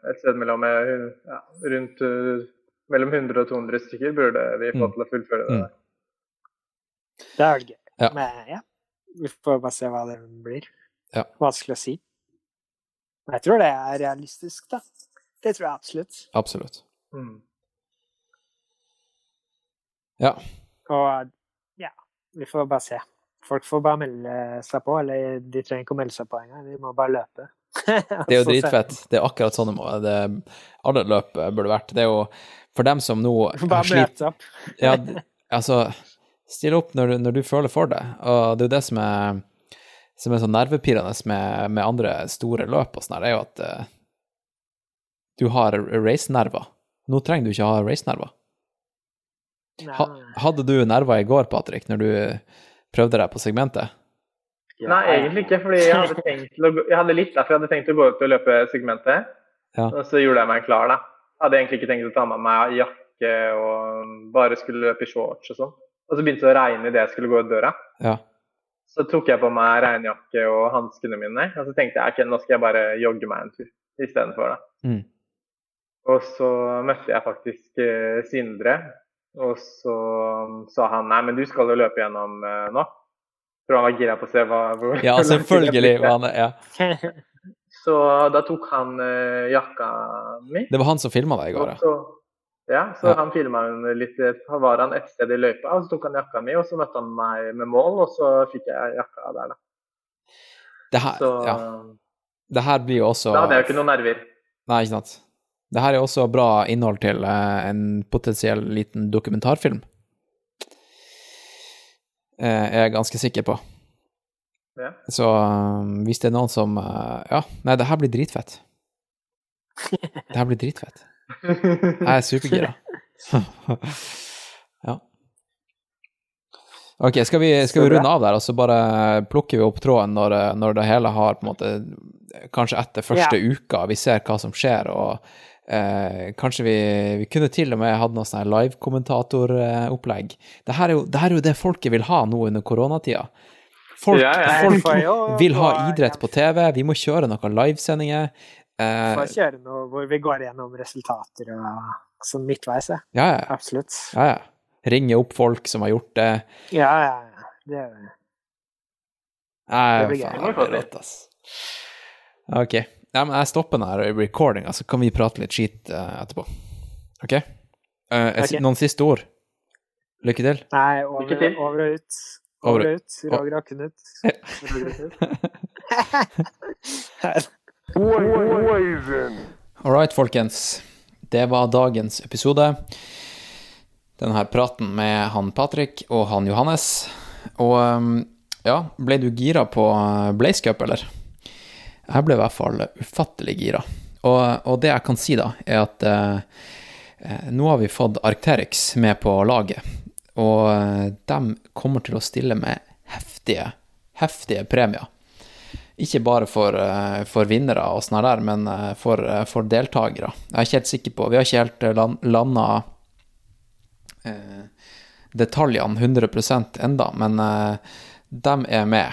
et sted mellom eh, ja, rundt eh, mellom 100 og 200 stykker burde vi få Mm. til å fullføre det. Mm. der. Det er vel gøy. Ja. Men ja, vi får bare se hva det blir. Ja. Vanskelig å si. Men jeg tror det er realistisk, da. Det tror jeg absolutt. Absolutt. Mm. Ja. Og ja, vi får bare se. Folk får bare melde seg på, eller de trenger ikke å melde seg på engang. De må bare løpe. Det er jo dritfett. Det er akkurat sånn det må det, Alle løp burde vært. Det er jo for dem som nå Bare møte opp. Ja, altså Still opp når du, når du føler for det. Og det er jo det som er som er så nervepirrende med, med andre store løp og sånn her, er jo at uh, du har racenerver. Nå trenger du ikke ha racenerver. Ha, hadde du nerver i går, Patrick, når du prøvde deg på segmentet? Nei, egentlig ikke, fordi jeg hadde, tenkt til å, gå- jeg hadde litt derfor jeg hadde tenkt å gå ut og løpe segmentet. Ja. Og så gjorde jeg meg klar, da. Hadde egentlig ikke tenkt å ta med meg jakke og bare skulle løpe i shorts og sånn. Og så begynte det å regne idet jeg skulle gå ut døra. Ja. Så tok jeg på meg regnjakke og hanskene mine, og så tenkte jeg ok, nå skal jeg bare jogge meg en tur istedenfor. Mm. Og så møtte jeg faktisk eh, Sindre, og så sa han nei, men du skal jo løpe gjennom eh, nå. For han var gira på å se hva hvor Ja, selvfølgelig. han- Ja. Så da tok han eh, jakka mi. Det var han som filma deg i går, så, ja, så Ja. han filma litt eh, Var han et sted i løypa, og så tok han jakka mi, og så møtte han meg med mål, og så fikk jeg jakka der, da. Det her, Så ja. det her blir jo også da hadde jeg jo ikke noen nerver. Nei, ikke sant. Det her er også bra innhold til eh, en potensiell liten dokumentarfilm. Eh, er ganske sikker på. Ja. Så eh, hvis det er noen som Ja, nei, det her blir dritfett. Det her blir dritfett. Jeg er supergira. ja. Ok, skal vi, skal vi runde av der, og så bare plukker vi opp tråden når, når det hele har på en måte Kanskje etter første uka, vi ser hva som skjer, og eh, kanskje vi, vi kunne til og med hatt noe sånn live-kommentatoropplegg. Det, her er jo- det her er jo det folket vil ha nå under koronatida. Folk, Ja, ja. folk vil ha idrett på TV, vi må kjøre noen livesendinger. Eh, Får kjøre noe hvor vi går gjennom resultater og sånn midtveis, ja. ja, ja, Absolutt. ja, ja. Ringe opp folk som har gjort det. Ja, ja, ja. Det er Nei, Det blir gøy. rått, ass. Ok. Ja, men jeg stopper den her recordinga, så kan vi prate litt skit uh, etterpå. Ok? Uh, jeg- okay. Noen siste ord? Lykke til. Nei, Lykke over, til. over og ut. Over- Over og ut. Roger og Knut. Roger og Knut. All right, folkens. Det var dagens episode. Denne praten med han Patrick og han Johannes. Og um, ja, ble du gira på Blaze Cup, eller? Jeg ble i hvert fall ufattelig gira. Og, og det jeg kan si, da, er at eh, eh, nå har vi fått Arcterix med på laget. Og eh, de kommer til å stille med heftige, heftige premier. Ikke bare for, eh, for vinnere og sånn der, men eh, for, eh, for deltakere. Jeg er ikke helt sikker på Vi har ikke helt land, landa eh, detaljene 100 enda, men eh, de er med.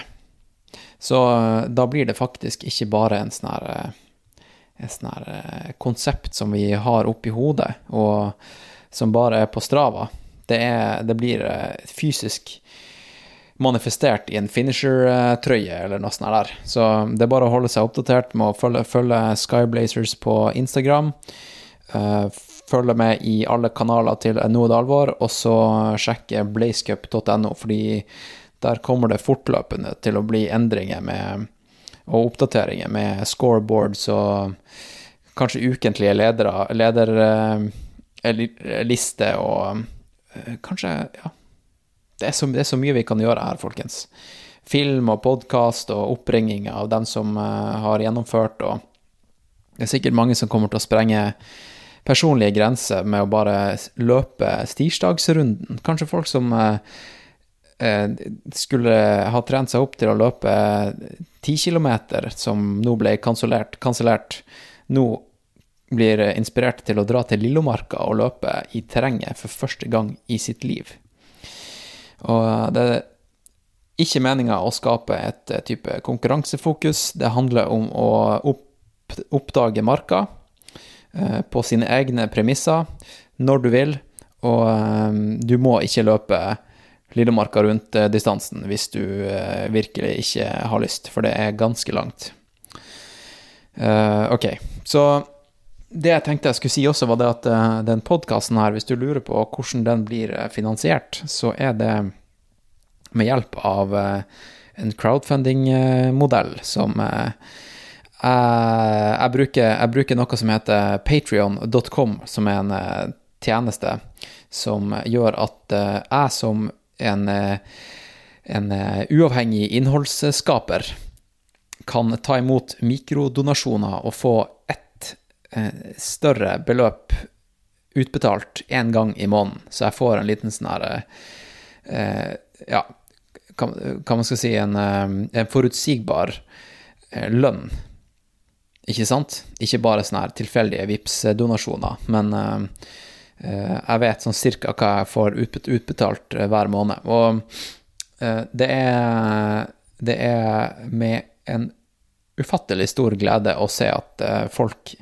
Så da blir det faktisk ikke bare en sånn her et sånn konsept som vi har oppi hodet, og som bare er på Strava. Det, er, det blir fysisk manifestert i en finisher-trøye eller noe sånt der. Så det er bare å holde seg oppdatert med å følge, følge Skyblazers på Instagram. eh, følge med i alle kanaler til Noe det alvor, og så sjekke blazecup.no, fordi der kommer det fortløpende til å bli endringer med, og oppdateringer med scoreboards og kanskje ukentlige ledere, lederlister og eh, kanskje Ja. Det er, så, det er så mye vi kan gjøre her, folkens. Film og podkast og oppringing av dem som eh, har gjennomført, og det er sikkert mange som kommer til å sprenge personlige grenser med å bare løpe stirsdagsrunden. Kanskje folk som eh, eh, skulle ha trent seg opp til å løpe ti kilometer, som nå ble kansellert, nå blir inspirert til å dra til Lillomarka og løpe i terrenget for første gang i sitt liv. Og det er ikke meninga å skape et eh, type konkurransefokus. Det handler om å opp, oppdage marka eh, på sine egne premisser når du vil, og eh, du må ikke løpe Lillemarka rundt eh, distansen hvis du eh, virkelig ikke har lyst, for det er ganske langt. Eh, ok, så det jeg tenkte jeg skulle si også, var det at uh, den podkasten her, hvis du lurer på hvordan den blir uh, finansiert, så er det med hjelp av uh, en crowdfunding-modell som jeg, bruker, jeg, bruker, noe som heter patrion.com, som er en tjeneste som gjør at jeg som en, en uavhengig innholdsskaper kan ta imot mikrodonasjoner og få Eh, større beløp utbetalt én gang i måneden, så jeg får en liten sånn her eh, Ja, hva man skal si, en, eh, en forutsigbar lønn. Ikke sant? Ikke bare sånne her tilfeldige Vipps-donasjoner, men jeg vet sånn cirka hva jeg får utbetalt hver måned. Og det er, det er med en ufattelig stor glede å se at folk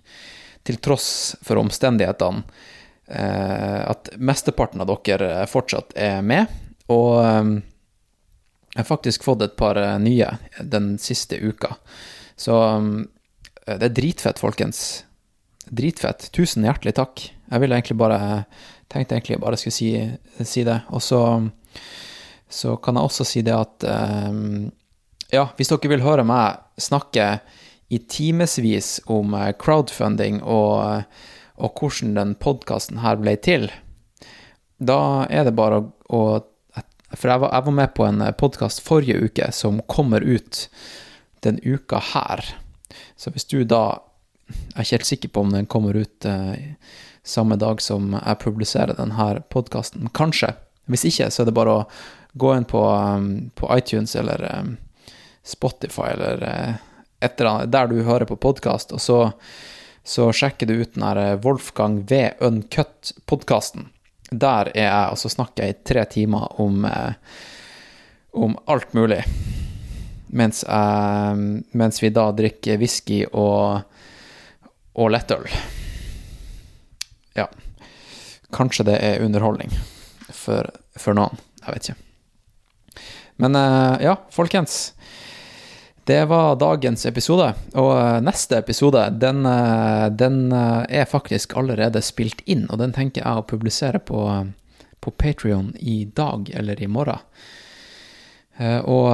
til tross for omstendighetene, eh, at mesteparten av dere fortsatt er med. Og eh, jeg har faktisk fått et par eh, nye den siste uka. Så det er dritfett, folkens. Dritfett. Tusen hjertelig takk. Jeg ville egentlig bare tenkte egentlig bare skulle si, si det. Og så, så, kan jeg også si det at Ja, hvis dere vil høre meg snakke i timevis om eh, crowdfunding og, eh, og hvordan den podkasten her ble til, da er det bare å, å For jeg var, jeg var, med på en eh, podkast forrige uke som kommer ut den uka her. Så hvis du da Jeg er ikke helt sikker på om den kommer ut eh, samme dag som jeg publiserer denne podkasten. Kanskje. Hvis ikke, så er det bare å gå inn på, på iTunes eller Spotify eller etter, der du hører på podkast, og så, så, sjekker du ut den her eh, Wolfgang V. Uncut-podkasten. Der er jeg, og så snakker jeg i tre timer om, eh, om alt mulig. Mens, jeg, mens, vi da drikker whisky og, og lettøl. Ja. Kanskje det er underholdning for, for noen. Jeg vet ikke. Men eh, ja, folkens. Det var dagens episode, og eh, neste episode den, eh, den, eh, er faktisk allerede spilt inn, og den tenker jeg å publisere på, på Patrion i dag eller i morgen. Og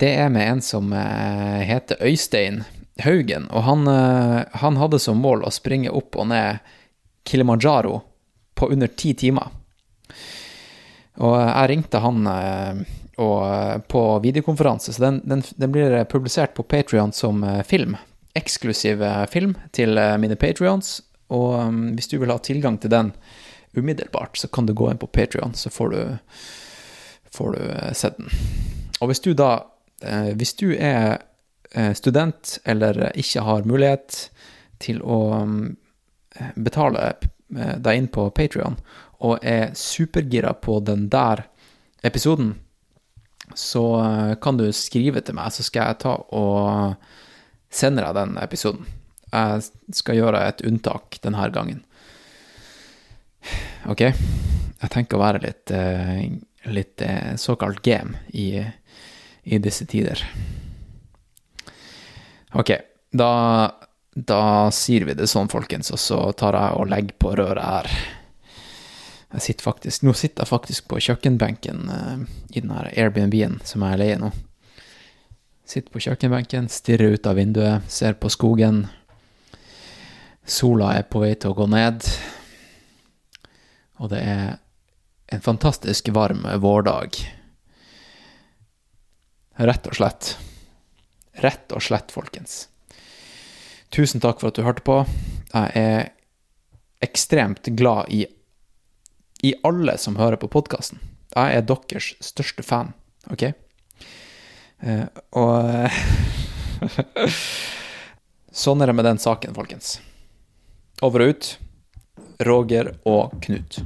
det er med en som heter Øystein Haugen, og han, han hadde som mål å springe opp og ned Kilimanjaro på under ti timer. Og jeg ringte han og, eh, på videokonferanse, så den, den, den blir publisert på Patrion som eh, film. Eksklusiv eh, film til mine patrions, og um, hvis du vil ha tilgang til den umiddelbart, så kan du gå inn på Patrion, så får du, får du sett den. Og hvis du da Hvis du er student eller ikke har mulighet til å um, betale deg inn på Patrion, og er supergira på den der episoden, så eh, kan du skrive til meg, så skal jeg ta og sende deg den episoden. Jeg skal gjøre et unntak denne gangen. Ok? Jeg tenker å være litt, eh, litt eh, såkalt game i, i disse tider. Ok, da, da sier vi det sånn, folkens, og så tar jeg og legger på røret her. Jeg sitter faktisk, nå sitter jeg faktisk på kjøkkenbenken uh, i den her Airbnb-en som jeg leier nå. Sitter på kjøkkenbenken, stirrer ut av vinduet, ser på skogen. Sola er på vei til å gå ned, og det er en fantastisk varm vårdag. Rett og slett. Rett og slett, folkens. Tusen takk for at du hørte på. Jeg er ekstremt glad i, i alle som hører på podkasten. Jeg er deres største fan, OK? Eh, og Sånn er det med den saken, folkens. Over og ut. Roger og Knut.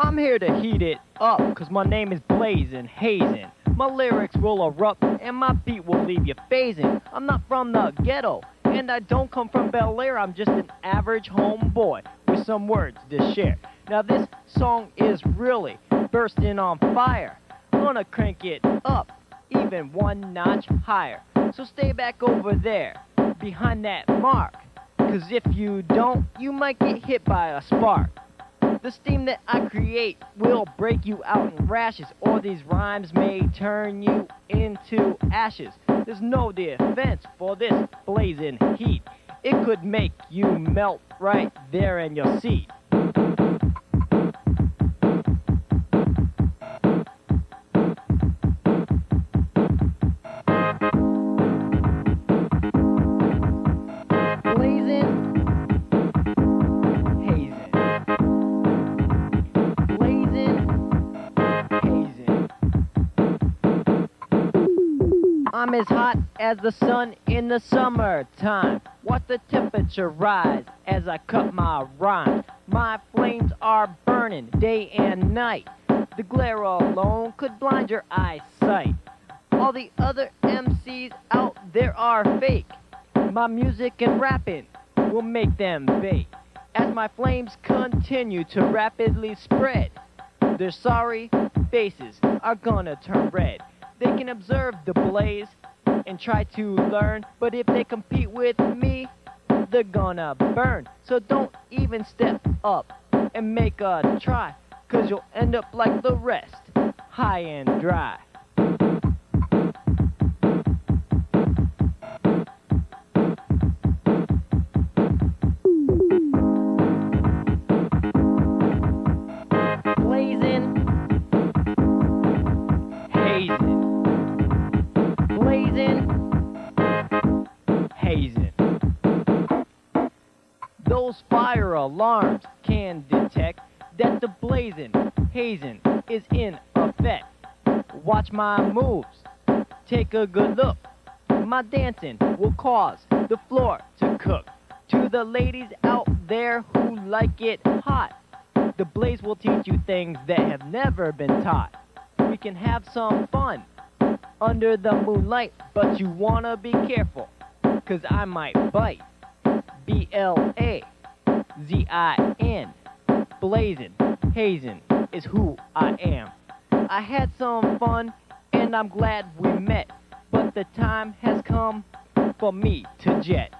I'm here to heat it up, cause my name is Blazin' Hazin'. My lyrics will erupt, and my beat will leave you phasing. I'm not from the ghetto, and I don't come from Bel Air. I'm just an average homeboy with some words to share. Now, this song is really bursting on fire. Gonna crank it up, even one notch higher. So stay back over there, behind that mark. Cause if you don't, you might get hit by a spark. The steam that I create will break you out in rashes, or these rhymes may turn you into ashes. There's no defense for this blazing heat. It could make you melt right there in your seat. As hot as the sun in the summertime. Watch the temperature rise as I cut my rhyme. My flames are burning day and night. The glare alone could blind your eyesight. All the other MCs out there are fake. My music and rapping will make them bake. As my flames continue to rapidly spread, their sorry faces are gonna turn red. They can observe the blaze and try to learn, but if they compete with me, they're gonna burn. So don't even step up and make a try, cause you'll end up like the rest, high and dry. Fire alarms can detect that the blazing, hazing is in effect. Watch my moves, take a good look. My dancing will cause the floor to cook. To the ladies out there who like it hot, the blaze will teach you things that have never been taught. We can have some fun under the moonlight, but you wanna be careful, cause I might bite. B L A Z I N. Blazing, hazing is who I am. I had some fun and I'm glad we met, but the time has come for me to jet.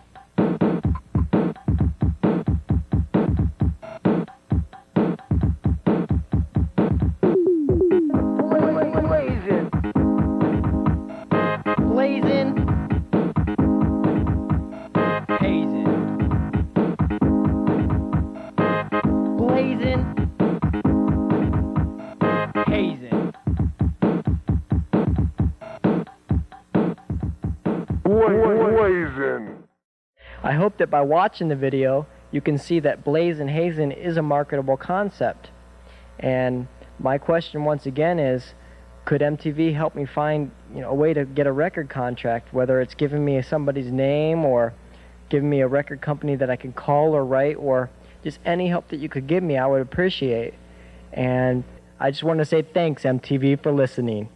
I hope that by watching the video, you can see that Blaze and Hazen is a marketable concept. And my question once again is, could MTV help me find you know, a way to get a record contract, whether it's giving me somebody's name or giving me a record company that I can call or write, or just any help that you could give me, I would appreciate. And I just want to say thanks, MTV, for listening.